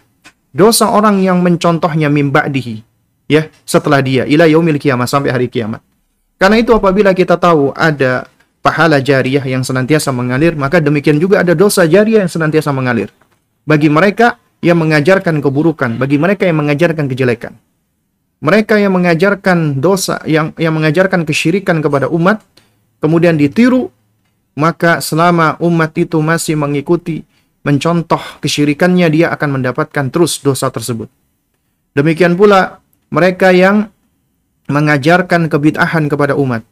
Dosa orang yang mencontohnya mim ba'dihi. Ya, setelah dia ila yaumil kiamat sampai hari kiamat. Karena itu apabila kita tahu ada pahala jariah yang senantiasa mengalir, maka demikian juga ada dosa jariah yang senantiasa mengalir. Bagi mereka yang mengajarkan keburukan, bagi mereka yang mengajarkan kejelekan. Mereka yang mengajarkan dosa, yang yang mengajarkan kesyirikan kepada umat, kemudian ditiru, maka selama umat itu masih mengikuti, mencontoh kesyirikannya, dia akan mendapatkan terus dosa tersebut. Demikian pula mereka yang mengajarkan kebid'ahan kepada umat,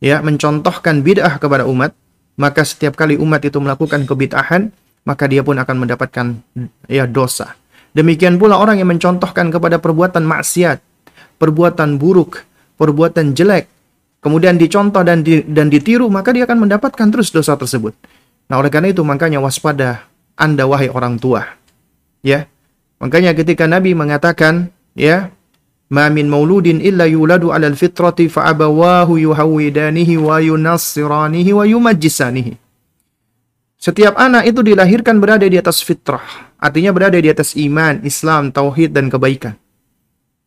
ya mencontohkan bid'ah kepada umat, maka setiap kali umat itu melakukan kebid'ahan, maka dia pun akan mendapatkan ya dosa. Demikian pula orang yang mencontohkan kepada perbuatan maksiat, perbuatan buruk, perbuatan jelek, kemudian dicontoh dan di, dan ditiru, maka dia akan mendapatkan terus dosa tersebut. Nah, oleh karena itu makanya waspada Anda wahai orang tua. Ya. Makanya ketika Nabi mengatakan, ya, Ma min mauludin illa yuladu alal fitrati fa abawahu yuhawidanihi wa. Setiap anak itu dilahirkan berada di atas fitrah, artinya berada di atas iman, Islam, tauhid dan kebaikan.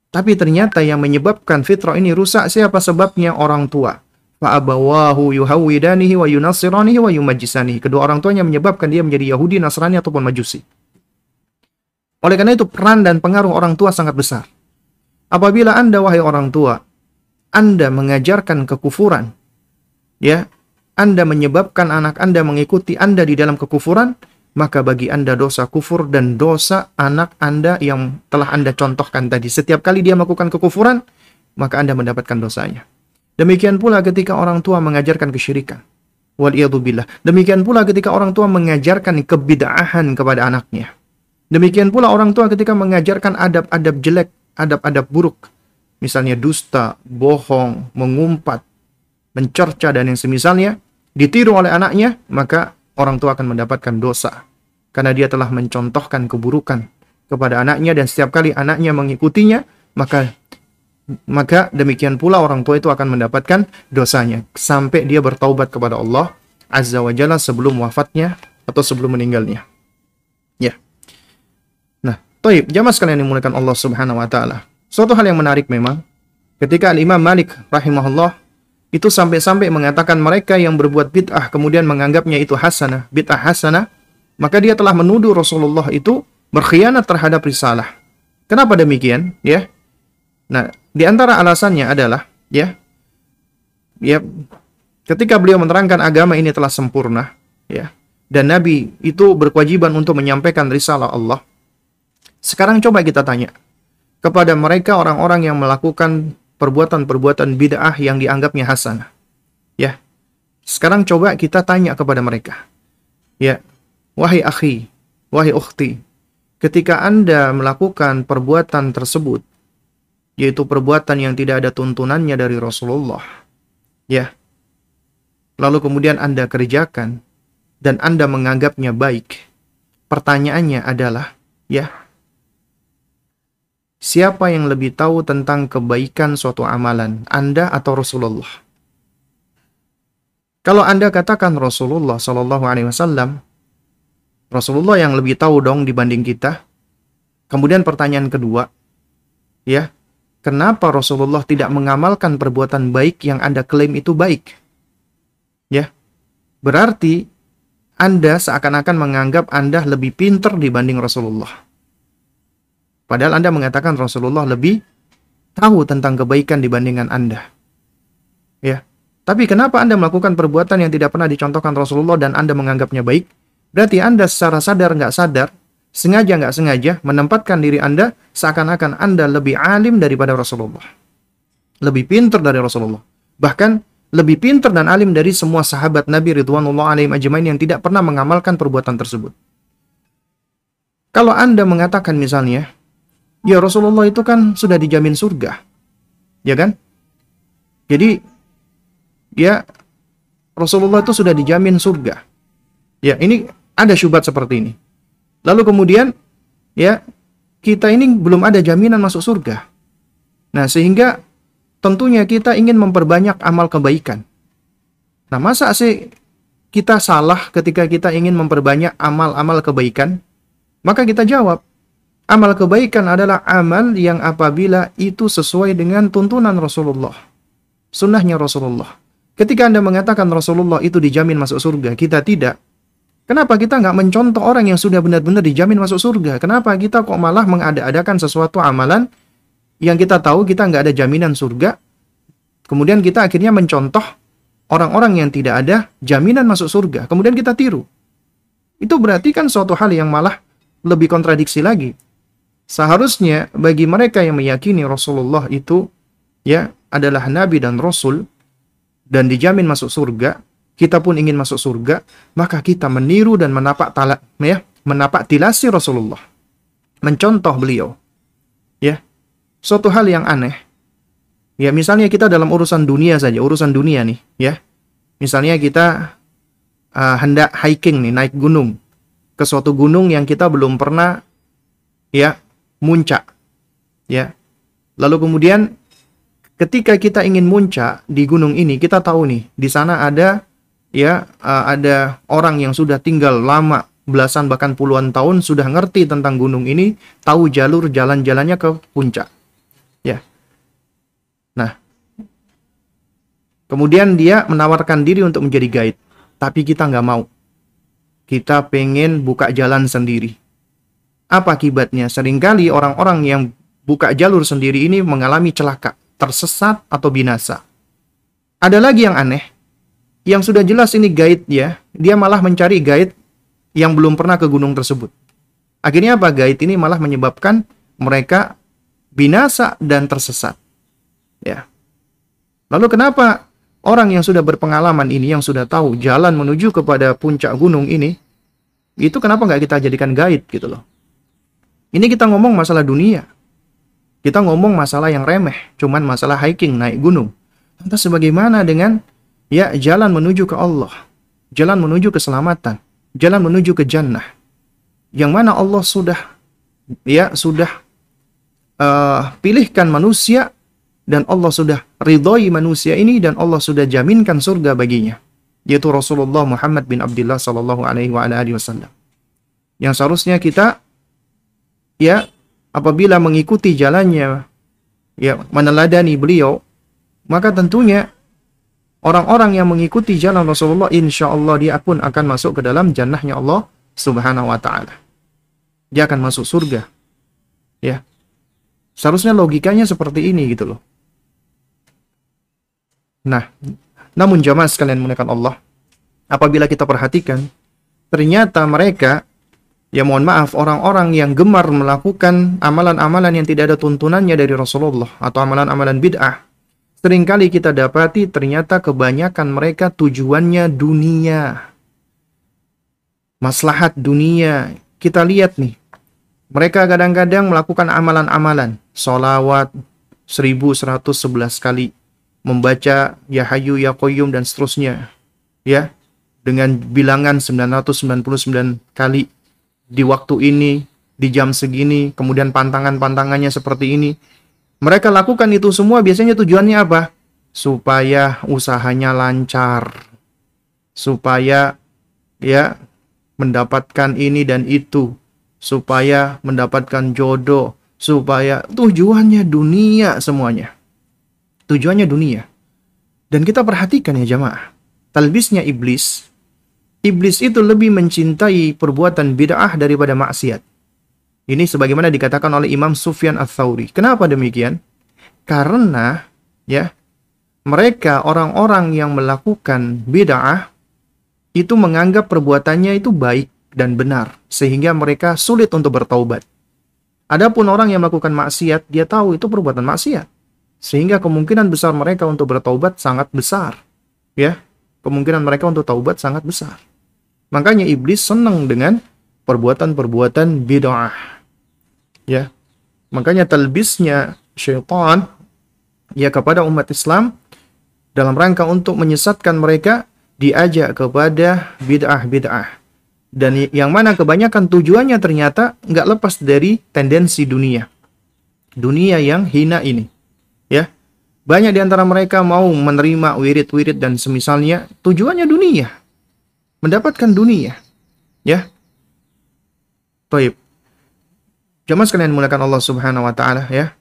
Tapi ternyata yang menyebabkan fitrah ini rusak siapa sebabnya orang tua. Fa abawahu yuhawidanihi wa yunassiranihi wa yumajjisanihi. Kedua orang tuanya menyebabkan dia menjadi Yahudi, Nasrani ataupun Majusi. Oleh karena itu peran dan pengaruh orang tua sangat besar. Apabila Anda wahai orang tua, Anda mengajarkan kekufuran, ya, Anda menyebabkan anak Anda mengikuti Anda di dalam kekufuran, maka bagi Anda dosa kufur dan dosa anak Anda yang telah Anda contohkan tadi. Setiap kali dia melakukan kekufuran, maka Anda mendapatkan dosanya. Demikian pula ketika orang tua mengajarkan kesyirikan. Waliyadzubillah. Demikian pula ketika orang tua mengajarkan kebidaahan kepada anaknya. Demikian pula orang tua ketika mengajarkan adab-adab jelek adab-adab buruk, misalnya dusta, bohong, mengumpat, mencerca dan yang semisalnya, ditiru oleh anaknya, maka orang tua akan mendapatkan dosa karena dia telah mencontohkan keburukan kepada anaknya dan setiap kali anaknya mengikutinya, maka maka demikian pula orang tua itu akan mendapatkan dosanya sampai dia bertaubat kepada Allah Azza wa Jalla sebelum wafatnya atau sebelum meninggalnya. Ya. Taib, jamaah sekalian dimuliakan Allah Subhanahu wa taala. Suatu hal yang menarik memang ketika Al-Imam Malik rahimahullah itu sampai-sampai mengatakan mereka yang berbuat bid'ah kemudian menganggapnya itu hasanah, bid'ah hasanah, maka dia telah menuduh Rasulullah itu berkhianat terhadap risalah. Kenapa demikian? Ya. Nah, di antara alasannya adalah ya ya ketika beliau menerangkan agama ini telah sempurna, ya. Dan Nabi itu berkewajiban untuk menyampaikan risalah Allah. Sekarang coba kita tanya kepada mereka orang-orang yang melakukan perbuatan-perbuatan bid'ah yang dianggapnya hasanah. Ya. Sekarang coba kita tanya kepada mereka. Ya, wahai akhi, wahai ukhti, ketika Anda melakukan perbuatan tersebut, yaitu perbuatan yang tidak ada tuntunannya dari Rasulullah, ya, lalu kemudian Anda kerjakan, dan Anda menganggapnya baik, pertanyaannya adalah, ya, siapa yang lebih tahu tentang kebaikan suatu amalan, Anda atau Rasulullah? Kalau Anda katakan Rasulullah Shallallahu Alaihi Wasallam, Rasulullah yang lebih tahu dong dibanding kita. Kemudian pertanyaan kedua, ya, kenapa Rasulullah tidak mengamalkan perbuatan baik yang Anda klaim itu baik? Ya, berarti Anda seakan-akan menganggap Anda lebih pinter dibanding Rasulullah. Padahal Anda mengatakan Rasulullah lebih tahu tentang kebaikan dibandingkan Anda. Ya, tapi kenapa Anda melakukan perbuatan yang tidak pernah dicontohkan Rasulullah dan Anda menganggapnya baik? Berarti Anda secara sadar nggak sadar, sengaja nggak sengaja menempatkan diri Anda seakan-akan Anda lebih alim daripada Rasulullah. Lebih pintar dari Rasulullah. Bahkan lebih pintar dan alim dari semua sahabat Nabi Ridwanullah alaihim ajmain yang tidak pernah mengamalkan perbuatan tersebut. Kalau Anda mengatakan misalnya, ya Rasulullah itu kan sudah dijamin surga. Ya kan? Jadi, ya Rasulullah itu sudah dijamin surga. Ya, ini ada syubhat seperti ini. Lalu kemudian ya kita ini belum ada jaminan masuk surga. Nah, sehingga tentunya kita ingin memperbanyak amal kebaikan. Nah, masa sih kita salah ketika kita ingin memperbanyak amal-amal kebaikan? Maka kita jawab, amal kebaikan adalah amal yang apabila itu sesuai dengan tuntunan Rasulullah. Sunnahnya Rasulullah. Ketika Anda mengatakan Rasulullah itu dijamin masuk surga, kita tidak, Kenapa kita nggak mencontoh orang yang sudah benar-benar dijamin masuk surga? Kenapa kita kok malah mengada-adakan sesuatu amalan yang kita tahu kita nggak ada jaminan surga? Kemudian kita akhirnya mencontoh orang-orang yang tidak ada jaminan masuk surga. Kemudian kita tiru. Itu berarti kan suatu hal yang malah lebih kontradiksi lagi. Seharusnya bagi mereka yang meyakini Rasulullah itu ya adalah nabi dan rasul dan dijamin masuk surga, kita pun ingin masuk surga, maka kita meniru dan menapak talak ya, menapak tilasi Rasulullah. Mencontoh beliau. Ya. Suatu hal yang aneh. Ya, misalnya kita dalam urusan dunia saja, urusan dunia nih, ya. Misalnya kita uh, hendak hiking nih, naik gunung ke suatu gunung yang kita belum pernah ya muncak. Ya. Lalu kemudian ketika kita ingin muncak di gunung ini, kita tahu nih, di sana ada ya ada orang yang sudah tinggal lama belasan bahkan puluhan tahun sudah ngerti tentang gunung ini, tahu jalur jalan-jalannya ke puncak. Ya. Nah, kemudian dia menawarkan diri untuk menjadi guide, tapi kita nggak mau. Kita pengen buka jalan sendiri. Apa akibatnya? Seringkali orang-orang yang buka jalur sendiri ini mengalami celaka, tersesat atau binasa. Ada lagi yang aneh, yang sudah jelas ini guide ya, dia malah mencari guide yang belum pernah ke gunung tersebut. Akhirnya apa? Guide ini malah menyebabkan mereka binasa dan tersesat. Ya. Lalu kenapa orang yang sudah berpengalaman ini, yang sudah tahu jalan menuju kepada puncak gunung ini, itu kenapa nggak kita jadikan guide gitu loh? Ini kita ngomong masalah dunia. Kita ngomong masalah yang remeh, cuman masalah hiking, naik gunung. Lantas sebagaimana dengan ya jalan menuju ke Allah, jalan menuju keselamatan, jalan menuju ke jannah. Yang mana Allah sudah ya sudah uh, pilihkan manusia dan Allah sudah ridhoi manusia ini dan Allah sudah jaminkan surga baginya yaitu Rasulullah Muhammad bin Abdullah sallallahu alaihi wasallam. Yang seharusnya kita ya apabila mengikuti jalannya ya meneladani beliau maka tentunya Orang-orang yang mengikuti jalan Rasulullah, insya Allah dia pun akan masuk ke dalam jannahnya Allah Subhanahu wa taala. Dia akan masuk surga. Ya. Seharusnya logikanya seperti ini gitu loh. Nah, namun jamaah sekalian menggunakan Allah, apabila kita perhatikan, ternyata mereka ya mohon maaf orang-orang yang gemar melakukan amalan-amalan yang tidak ada tuntunannya dari Rasulullah atau amalan-amalan bid'ah sering kali kita dapati ternyata kebanyakan mereka tujuannya dunia maslahat dunia. Kita lihat nih mereka kadang-kadang melakukan amalan-amalan solawat 1111 kali membaca ya hayu ya qayyum dan seterusnya ya dengan bilangan 999 kali di waktu ini, di jam segini, kemudian pantangan-pantangannya seperti ini. Mereka lakukan itu semua biasanya tujuannya apa? Supaya usahanya lancar. Supaya ya mendapatkan ini dan itu. Supaya mendapatkan jodoh. Supaya tujuannya dunia semuanya. Tujuannya dunia. Dan kita perhatikan ya jamaah. Talbisnya iblis iblis itu lebih mencintai perbuatan bid'ah daripada maksiat. Ini sebagaimana dikatakan oleh Imam Sufyan Ats-Tsauri. Kenapa demikian? Karena ya, mereka orang-orang yang melakukan bid'ah itu menganggap perbuatannya itu baik dan benar sehingga mereka sulit untuk bertaubat. Adapun orang yang melakukan maksiat, dia tahu itu perbuatan maksiat. Sehingga kemungkinan besar mereka untuk bertaubat sangat besar. Ya, kemungkinan mereka untuk taubat sangat besar. Makanya iblis senang dengan perbuatan-perbuatan bid'ah. Ya. Makanya talbisnya syaitan ya kepada umat Islam dalam rangka untuk menyesatkan mereka diajak kepada bid'ah-bid'ah. Dan yang mana kebanyakan tujuannya ternyata nggak lepas dari tendensi dunia. Dunia yang hina ini. Ya. Banyak di antara mereka mau menerima wirid-wirid dan semisalnya tujuannya dunia mendapatkan dunia. Ya. Baik. Jamaah sekalian mulakan Allah Subhanahu wa taala ya.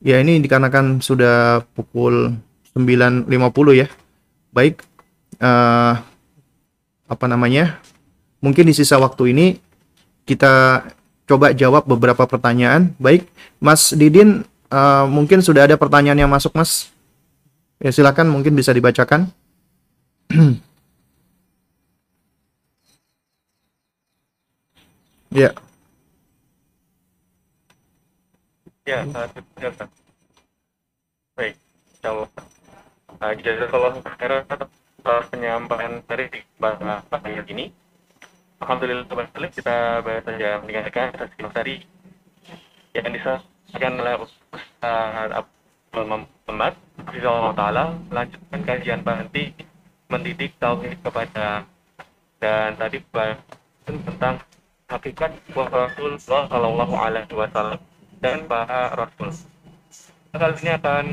Ya ini dikarenakan sudah pukul 9.50 ya. Baik. Uh, apa namanya? Mungkin di sisa waktu ini kita coba jawab beberapa pertanyaan. Baik, Mas Didin uh, mungkin sudah ada pertanyaan yang masuk, Mas. Ya silakan mungkin bisa dibacakan. Ya. Ya, uh, Baik, insyaallah. Uh, jazakallah khairan atas penyampaian dari bahasa pagi ini. Alhamdulillah teman-teman kita baru saja mendengarkan sesi tadi yang disampaikan oleh Ustaz Abdul Muhammad Rizal Ta'ala melanjutkan kajian berhenti mendidik tauhid kepada dan tadi tentang hakikat Rasulullah Shallallahu Alaihi Wasallam dan para Rasul. Kali ini akan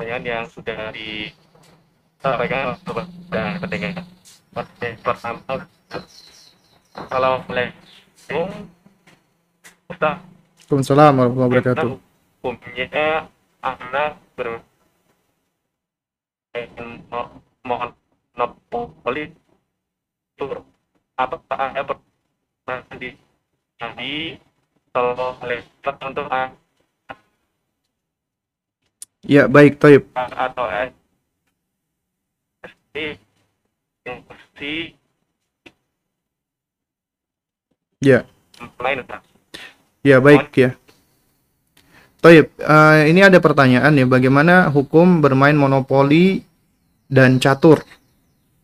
pertanyaan yang sudah disampaikan dan pendengar. Pertama, Assalamualaikum Ustaz. Waalaikumsalam warahmatullahi wabarakatuh. Hukumnya anak ber mohon nopoli apakah ada pernah di Sallallahu Alaihi untuk Ya baik, Taib. Atau SD si Ya. Lain, Ya baik ya. Taib, uh, ini ada pertanyaan ya, bagaimana hukum bermain monopoli dan catur?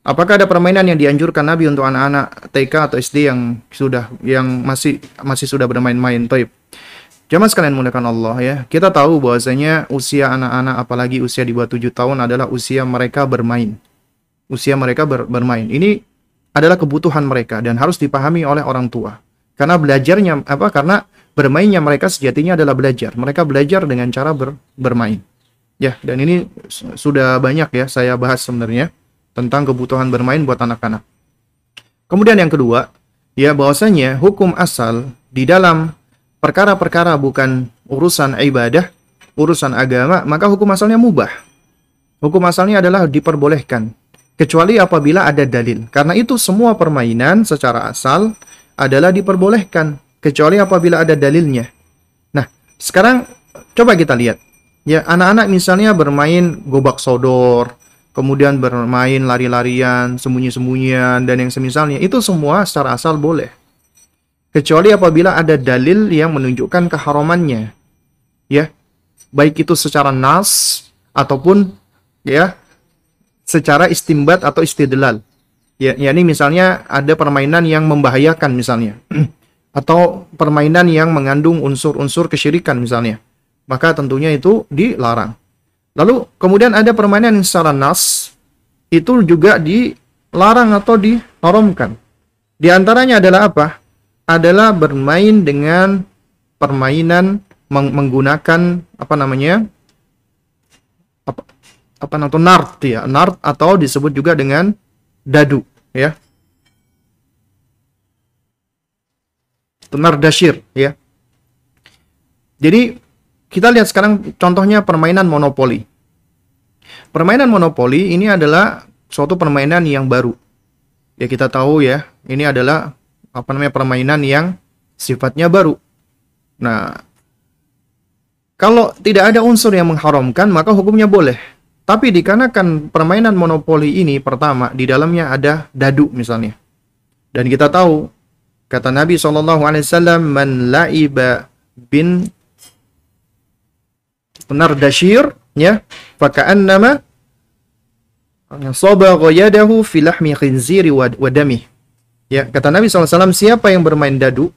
Apakah ada permainan yang dianjurkan Nabi untuk anak-anak TK atau SD yang sudah yang masih masih sudah bermain-main? Taib. Jamaah sekalian menggunakan Allah ya. Kita tahu bahwasanya usia anak-anak apalagi usia di bawah 7 tahun adalah usia mereka bermain. Usia mereka ber, bermain. Ini adalah kebutuhan mereka dan harus dipahami oleh orang tua. Karena belajarnya apa? Karena bermainnya mereka sejatinya adalah belajar. Mereka belajar dengan cara ber, bermain. Ya, dan ini sudah banyak ya saya bahas sebenarnya tentang kebutuhan bermain buat anak-anak. Kemudian yang kedua, ya bahwasanya hukum asal di dalam perkara-perkara bukan urusan ibadah, urusan agama, maka hukum asalnya mubah. Hukum asalnya adalah diperbolehkan. kecuali apabila ada dalil. Karena itu semua permainan secara asal adalah diperbolehkan kecuali apabila ada dalilnya. Nah, sekarang coba kita lihat. Ya, anak-anak misalnya bermain gobak sodor, kemudian bermain lari-larian, sembunyi-sembunyian dan yang semisalnya, itu semua secara asal boleh. Kecuali apabila ada dalil yang menunjukkan keharamannya. Ya. Baik itu secara nas ataupun ya secara istimbat atau istidlal. Ya, misalnya ada permainan yang membahayakan misalnya atau permainan yang mengandung unsur-unsur kesyirikan misalnya. Maka tentunya itu dilarang. Lalu kemudian ada permainan yang secara nas itu juga dilarang atau diharamkan. Di antaranya adalah apa? Adalah bermain dengan permainan menggunakan apa namanya? apa apa namanya nart ya nart atau disebut juga dengan dadu ya tenar dashir ya jadi kita lihat sekarang contohnya permainan monopoli permainan monopoli ini adalah suatu permainan yang baru. Ya kita tahu ya ini adalah apa namanya permainan yang sifatnya baru. Nah kalau tidak ada unsur yang mengharamkan maka hukumnya boleh. Tapi dikarenakan permainan monopoli ini pertama di dalamnya ada dadu misalnya. Dan kita tahu kata Nabi SAW man laiba bin dashir ya faka'annama sabagha yadahu fi lahmi khinziri wa dami. Ya, kata Nabi SAW, siapa yang bermain dadu,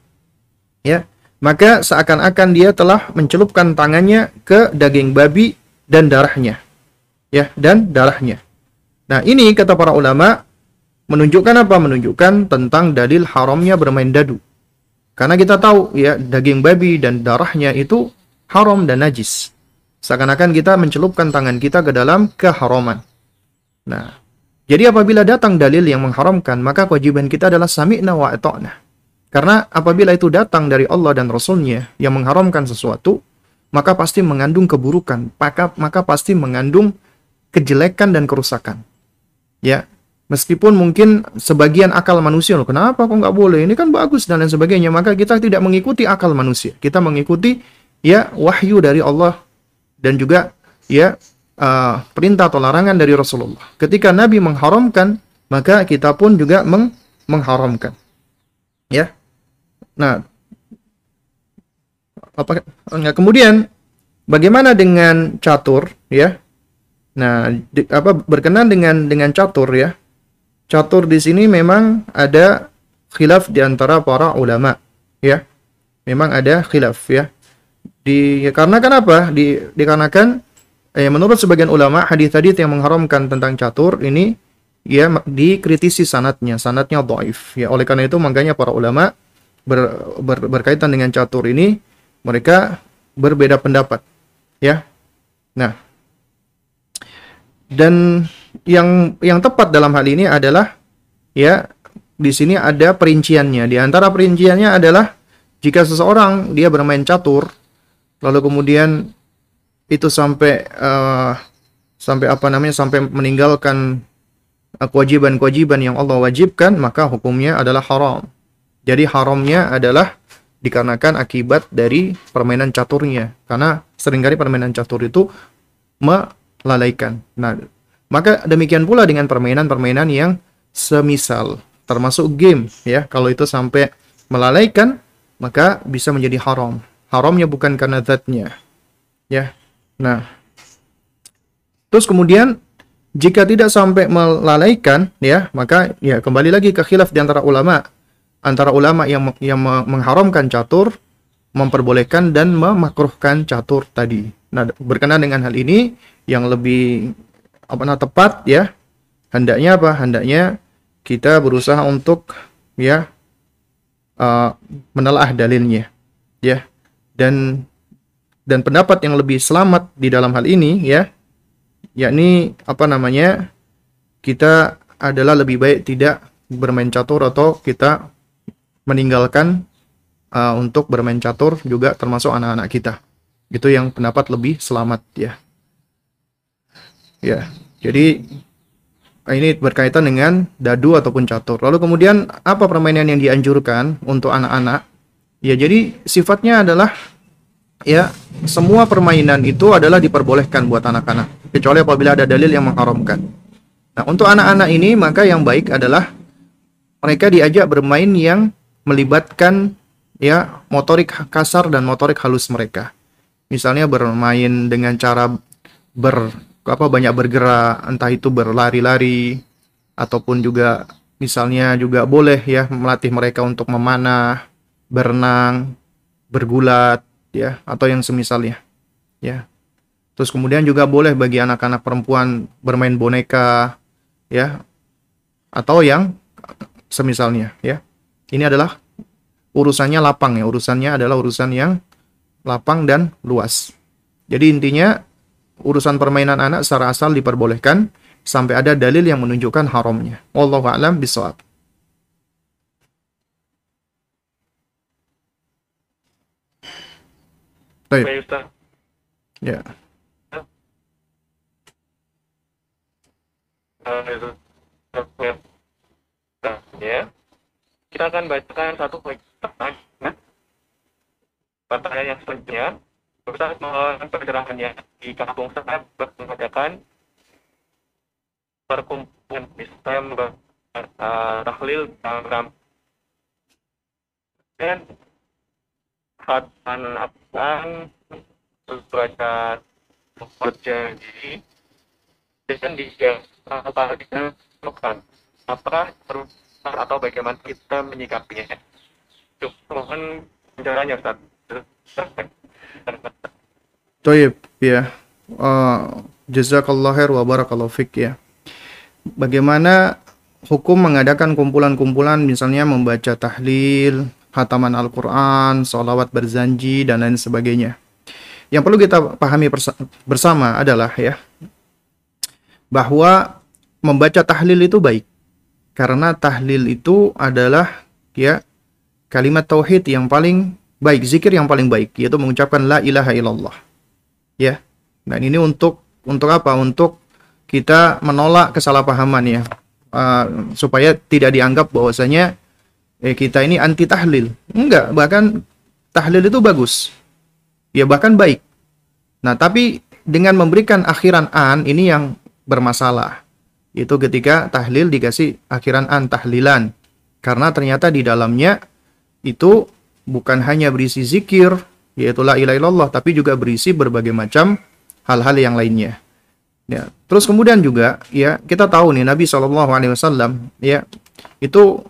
ya, maka seakan-akan dia telah mencelupkan tangannya ke daging babi dan darahnya ya dan darahnya. Nah, ini kata para ulama menunjukkan apa? Menunjukkan tentang dalil haramnya bermain dadu. Karena kita tahu ya daging babi dan darahnya itu haram dan najis. Seakan-akan kita mencelupkan tangan kita ke dalam keharaman. Nah, jadi apabila datang dalil yang mengharamkan, maka kewajiban kita adalah sami'na wa ata'na. Karena apabila itu datang dari Allah dan Rasulnya yang mengharamkan sesuatu, maka pasti mengandung keburukan, maka, maka pasti mengandung kejelekan dan kerusakan. Ya, meskipun mungkin sebagian akal manusia loh, kenapa kok nggak boleh? Ini kan bagus dan lain sebagainya. Maka kita tidak mengikuti akal manusia. Kita mengikuti ya wahyu dari Allah dan juga ya uh, perintah atau larangan dari Rasulullah. Ketika Nabi mengharamkan, maka kita pun juga meng mengharamkan. Ya. Nah, apa kemudian bagaimana dengan catur ya Nah, di, apa berkenan dengan dengan catur ya. Catur di sini memang ada khilaf di antara para ulama ya. Memang ada khilaf ya. Di karena kenapa? Di dikarenakan eh, menurut sebagian ulama hadis-hadis yang mengharamkan tentang catur ini ya dikritisi sanatnya, sanatnya dhaif ya. Oleh karena itu makanya para ulama ber, ber, berkaitan dengan catur ini mereka berbeda pendapat ya. Nah, dan yang yang tepat dalam hal ini adalah ya di sini ada perinciannya. Di antara perinciannya adalah jika seseorang dia bermain catur lalu kemudian itu sampai uh, sampai apa namanya sampai meninggalkan eh, kewajiban-kewajiban yang Allah wajibkan maka hukumnya adalah haram. Jadi haramnya adalah dikarenakan akibat dari permainan caturnya karena sering kali permainan catur itu lalaikan. Nah, maka demikian pula dengan permainan-permainan yang semisal, termasuk game ya. Kalau itu sampai melalaikan, maka bisa menjadi haram. Haramnya bukan karena zatnya. Ya. Nah, terus kemudian jika tidak sampai melalaikan ya, maka ya kembali lagi ke khilaf di antara ulama. Antara ulama yang yang mengharamkan catur, memperbolehkan dan memakruhkan catur tadi. Nah, berkenaan dengan hal ini, yang lebih apa nah tepat ya hendaknya apa hendaknya kita berusaha untuk ya uh, menelaah dalilnya ya dan dan pendapat yang lebih selamat di dalam hal ini ya yakni apa namanya kita adalah lebih baik tidak bermain catur atau kita meninggalkan uh, untuk bermain catur juga termasuk anak-anak kita itu yang pendapat lebih selamat ya Ya, jadi ini berkaitan dengan dadu ataupun catur. Lalu kemudian apa permainan yang dianjurkan untuk anak-anak? Ya, jadi sifatnya adalah ya semua permainan itu adalah diperbolehkan buat anak-anak kecuali apabila ada dalil yang mengharamkan. Nah, untuk anak-anak ini maka yang baik adalah mereka diajak bermain yang melibatkan ya motorik kasar dan motorik halus mereka. Misalnya bermain dengan cara ber apa banyak bergerak, entah itu berlari-lari ataupun juga misalnya juga boleh ya melatih mereka untuk memanah, berenang, bergulat ya atau yang semisalnya. Ya. Terus kemudian juga boleh bagi anak-anak perempuan bermain boneka ya atau yang semisalnya ya. Ini adalah urusannya lapang ya, urusannya adalah urusan yang lapang dan luas. Jadi intinya urusan permainan anak secara asal diperbolehkan sampai ada dalil yang menunjukkan haramnya. Wallahu a'lam bishawab. Ya. Uh, itu. Nah, ya. Kita akan bacakan satu pertanyaan. Pertanyaan yang selanjutnya. Ustaz mohon pencerahannya di kampung saya mengadakan perkumpulan Islam uh, tahlil dalam dan khatan apaan baca berjanji dengan dia apa kita lakukan apa atau bagaimana kita menyikapinya mohon penjelasannya Ustaz Toyib, ya. Uh, jazakallah khair wa barakallahu fik ya. Bagaimana hukum mengadakan kumpulan-kumpulan misalnya membaca tahlil, hataman Al-Quran, sholawat berzanji, dan lain sebagainya. Yang perlu kita pahami bersama adalah ya, bahwa membaca tahlil itu baik. Karena tahlil itu adalah ya kalimat tauhid yang paling baik, zikir yang paling baik, yaitu mengucapkan la ilaha illallah. Ya. Dan ini untuk untuk apa? Untuk kita menolak kesalahpahaman ya. Uh, supaya tidak dianggap bahwasanya eh, kita ini anti tahlil. Enggak, bahkan tahlil itu bagus. Ya bahkan baik. Nah, tapi dengan memberikan akhiran an ini yang bermasalah. Itu ketika tahlil dikasih akhiran an tahlilan. Karena ternyata di dalamnya itu bukan hanya berisi zikir, yaitu la ilaha illallah, tapi juga berisi berbagai macam hal-hal yang lainnya. Ya. Terus kemudian juga ya kita tahu nih Nabi Shallallahu Alaihi Wasallam ya itu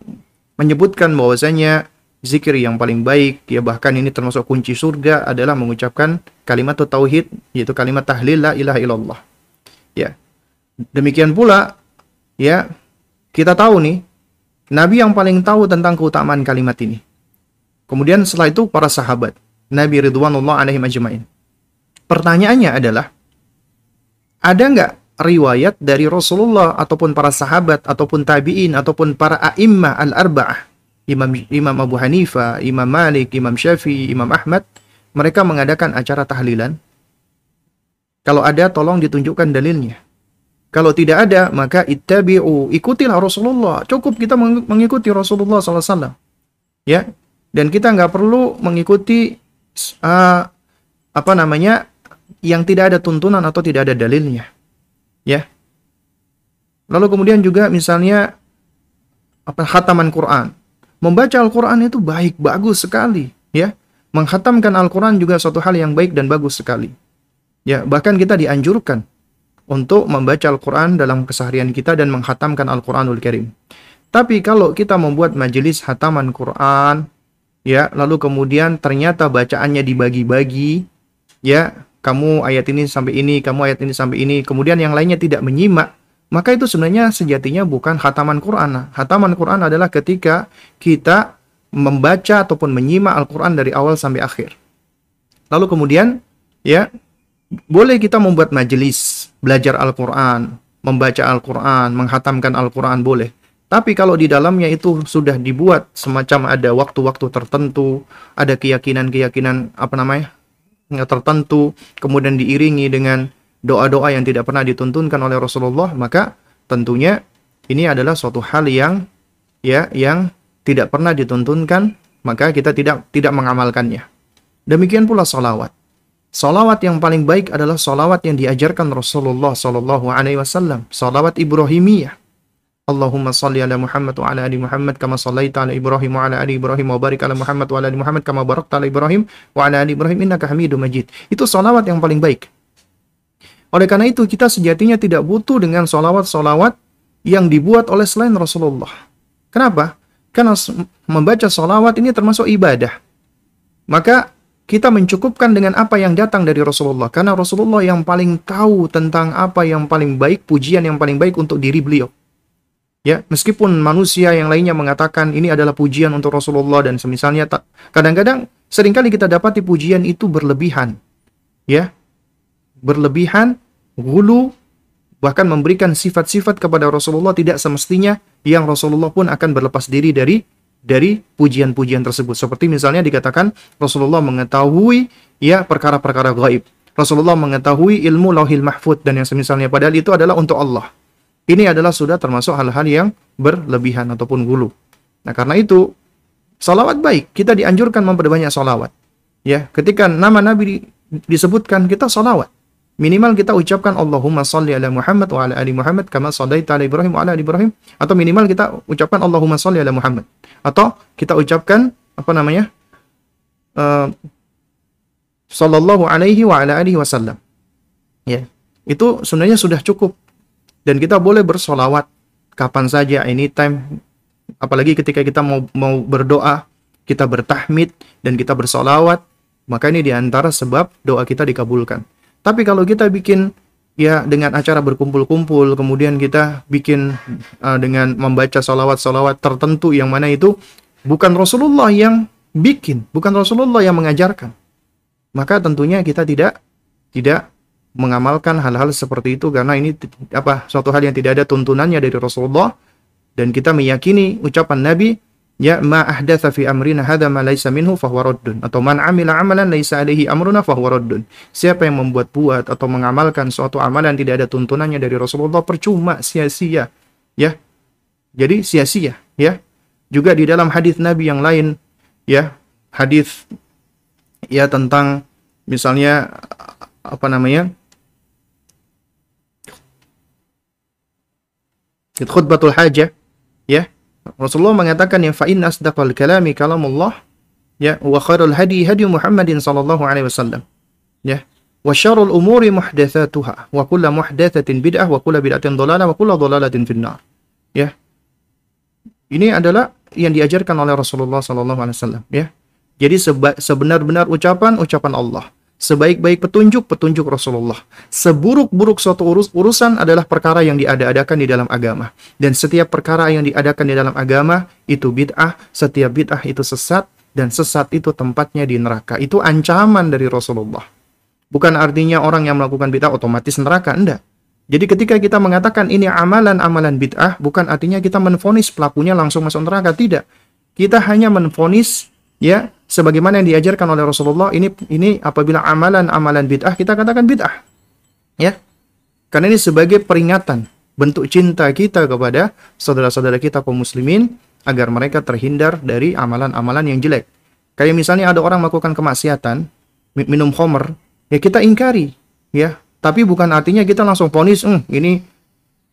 menyebutkan bahwasanya zikir yang paling baik ya bahkan ini termasuk kunci surga adalah mengucapkan kalimat tauhid yaitu kalimat tahlil la ilaha illallah. Ya. Demikian pula ya kita tahu nih Nabi yang paling tahu tentang keutamaan kalimat ini. Kemudian setelah itu para sahabat Nabi Ridwanullah alaihi majma'in. Pertanyaannya adalah ada nggak riwayat dari Rasulullah ataupun para sahabat ataupun tabi'in ataupun para a'immah al-arba'ah Imam Imam Abu Hanifah, Imam Malik, Imam Syafi'i, Imam Ahmad mereka mengadakan acara tahlilan. Kalau ada tolong ditunjukkan dalilnya. Kalau tidak ada maka ittabi'u, ikutilah Rasulullah. Cukup kita mengikuti Rasulullah SAW. Ya, dan kita nggak perlu mengikuti uh, apa namanya yang tidak ada tuntunan atau tidak ada dalilnya ya. Lalu kemudian juga misalnya apa hataman Quran. Membaca Al-Quran itu baik bagus sekali ya. Menghatamkan Al-Quran juga suatu hal yang baik dan bagus sekali ya. Bahkan kita dianjurkan untuk membaca Al-Quran dalam keseharian kita dan menghatamkan Al-Quranul Karim. Tapi kalau kita membuat majelis hataman Quran, ya lalu kemudian ternyata bacaannya dibagi-bagi ya kamu ayat ini sampai ini kamu ayat ini sampai ini. Kemudian yang lainnya tidak menyimak maka itu sebenarnya sejatinya bukan hataman Quran. Hataman Quran adalah ketika kita membaca ataupun menyimak Al-Quran dari awal sampai akhir. Lalu kemudian ya boleh kita membuat majelis belajar Al-Quran membaca Al-Quran menghatamkan Al-Quran boleh. Tapi kalau di dalamnya itu sudah dibuat semacam ada waktu-waktu tertentu, ada keyakinan-keyakinan apa namanya tertentu, kemudian diiringi dengan doa-doa yang tidak pernah dituntunkan oleh Rasulullah, maka tentunya ini adalah suatu hal yang ya yang tidak pernah dituntunkan, maka kita tidak tidak mengamalkannya. Demikian pula solawat. Solawat yang paling baik adalah solawat yang diajarkan Rasulullah Sallallahu Alaihi Wasallam. Solawat Ibrahimiyah. Allahumma salli ala Muhammad wa ala ali Muhammad kama sallaita ala Ibrahim wa ala ali Ibrahim wa barik ala Muhammad wa ala ali Muhammad kama barakta ala Ibrahim wa ala ali Ibrahim innaka Hamidum Majid. Itu solawat yang paling baik. Oleh karena itu kita sejatinya tidak butuh dengan solawat-solawat yang dibuat oleh selain Rasulullah. Kenapa? Karena membaca solawat ini termasuk ibadah. Maka kita mencukupkan dengan apa yang datang dari Rasulullah. Karena Rasulullah yang paling tahu tentang apa yang paling baik, pujian yang paling baik untuk diri beliau. Ya, meskipun manusia yang lainnya mengatakan ini adalah pujian untuk Rasulullah dan semisalnya kadang-kadang sering kali kita dapati pujian itu berlebihan. Ya. Berlebihan, gulu bahkan memberikan sifat-sifat kepada Rasulullah tidak semestinya yang Rasulullah pun akan berlepas diri dari dari pujian-pujian tersebut. Seperti misalnya dikatakan Rasulullah mengetahui ya perkara-perkara gaib. Rasulullah mengetahui ilmu lauhil mahfud dan yang semisalnya padahal itu adalah untuk Allah. Ini adalah sudah termasuk hal-hal yang berlebihan ataupun gulu. Nah, karena itu salawat baik. Kita dianjurkan memperbanyak salawat. Ya, ketika nama Nabi disebutkan kita salawat. Minimal kita ucapkan Allahumma salli ala Muhammad wa ala ali Muhammad kama sallaita ala Ibrahim wa ala ali Ibrahim atau minimal kita ucapkan Allahumma salli ala Muhammad atau kita ucapkan apa namanya? Uh, sallallahu alaihi wa ala alihi wasallam. Ya. Itu sebenarnya sudah cukup dan kita boleh bersolawat kapan saja, anytime. Apalagi ketika kita mau mau berdoa, kita bertahmid dan kita bersolawat, maka ini di antara sebab doa kita dikabulkan. Tapi kalau kita bikin ya dengan acara berkumpul-kumpul, kemudian kita bikin uh, dengan membaca solawat-solawat tertentu yang mana itu bukan Rasulullah yang bikin, bukan Rasulullah yang mengajarkan. Maka tentunya kita tidak tidak mengamalkan hal-hal seperti itu karena ini apa suatu hal yang tidak ada tuntunannya dari Rasulullah. Dan kita meyakini ucapan Nabi ya ma ahdatsa fi amrina hadza ma laisa minhu fahuwa raddun. Atau man amila amalan laisa alaihi amruna fahuwa raddun. Siapa yang membuat buat atau mengamalkan suatu amalan tidak ada tuntunannya dari Rasulullah percuma sia-sia ya. Jadi sia-sia ya. Juga di dalam hadis Nabi yang lain ya hadis ya tentang misalnya apa namanya khutbatul hajah ya. Rasulullah mengatakan yang fa'in asdaqal kalami kalamullah ya. Wa khairul hadi hadi Muhammadin sallallahu alaihi wasallam ya. Wa syarrul umuri muhdatsatuha wa kullu muhdatsatin bid'ah wa kullu bid'atin dhalalah wa kullu dhalalatin finnar ya. Ini adalah yang diajarkan oleh Rasulullah sallallahu alaihi wasallam ya. Jadi sebenar-benar ucapan ucapan Allah Sebaik-baik petunjuk, petunjuk Rasulullah. Seburuk-buruk suatu urus, urusan adalah perkara yang diada-adakan di dalam agama. Dan setiap perkara yang diadakan di dalam agama, itu bid'ah. Setiap bid'ah itu sesat. Dan sesat itu tempatnya di neraka. Itu ancaman dari Rasulullah. Bukan artinya orang yang melakukan bid'ah otomatis neraka. Enggak. Jadi ketika kita mengatakan ini amalan-amalan bid'ah, bukan artinya kita menfonis pelakunya langsung masuk neraka. Tidak. Kita hanya menfonis ya sebagaimana yang diajarkan oleh Rasulullah ini ini apabila amalan-amalan bid'ah kita katakan bid'ah. Ya. Karena ini sebagai peringatan bentuk cinta kita kepada saudara-saudara kita kaum muslimin agar mereka terhindar dari amalan-amalan yang jelek. Kayak misalnya ada orang melakukan kemaksiatan, minum khamr, ya kita ingkari, ya. Tapi bukan artinya kita langsung ponis, hm, ini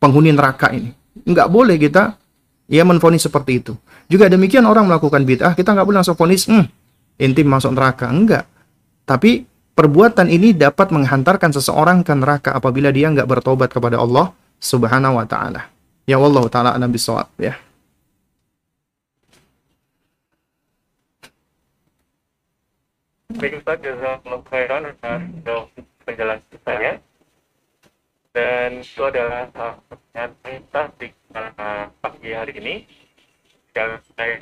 penghuni neraka ini. Enggak boleh kita ya menfonis seperti itu. Juga demikian orang melakukan bid'ah, kita nggak boleh langsung ponis, hm, intim masuk neraka. Enggak. Tapi perbuatan ini dapat menghantarkan seseorang ke neraka apabila dia enggak bertobat kepada Allah Subhanahu wa taala. Ya Allah taala alam bisawab ya. Baik Ustaz, khairan penjelasan saya. Dan itu adalah pertanyaan kita di uh, pagi hari ini. Dan saya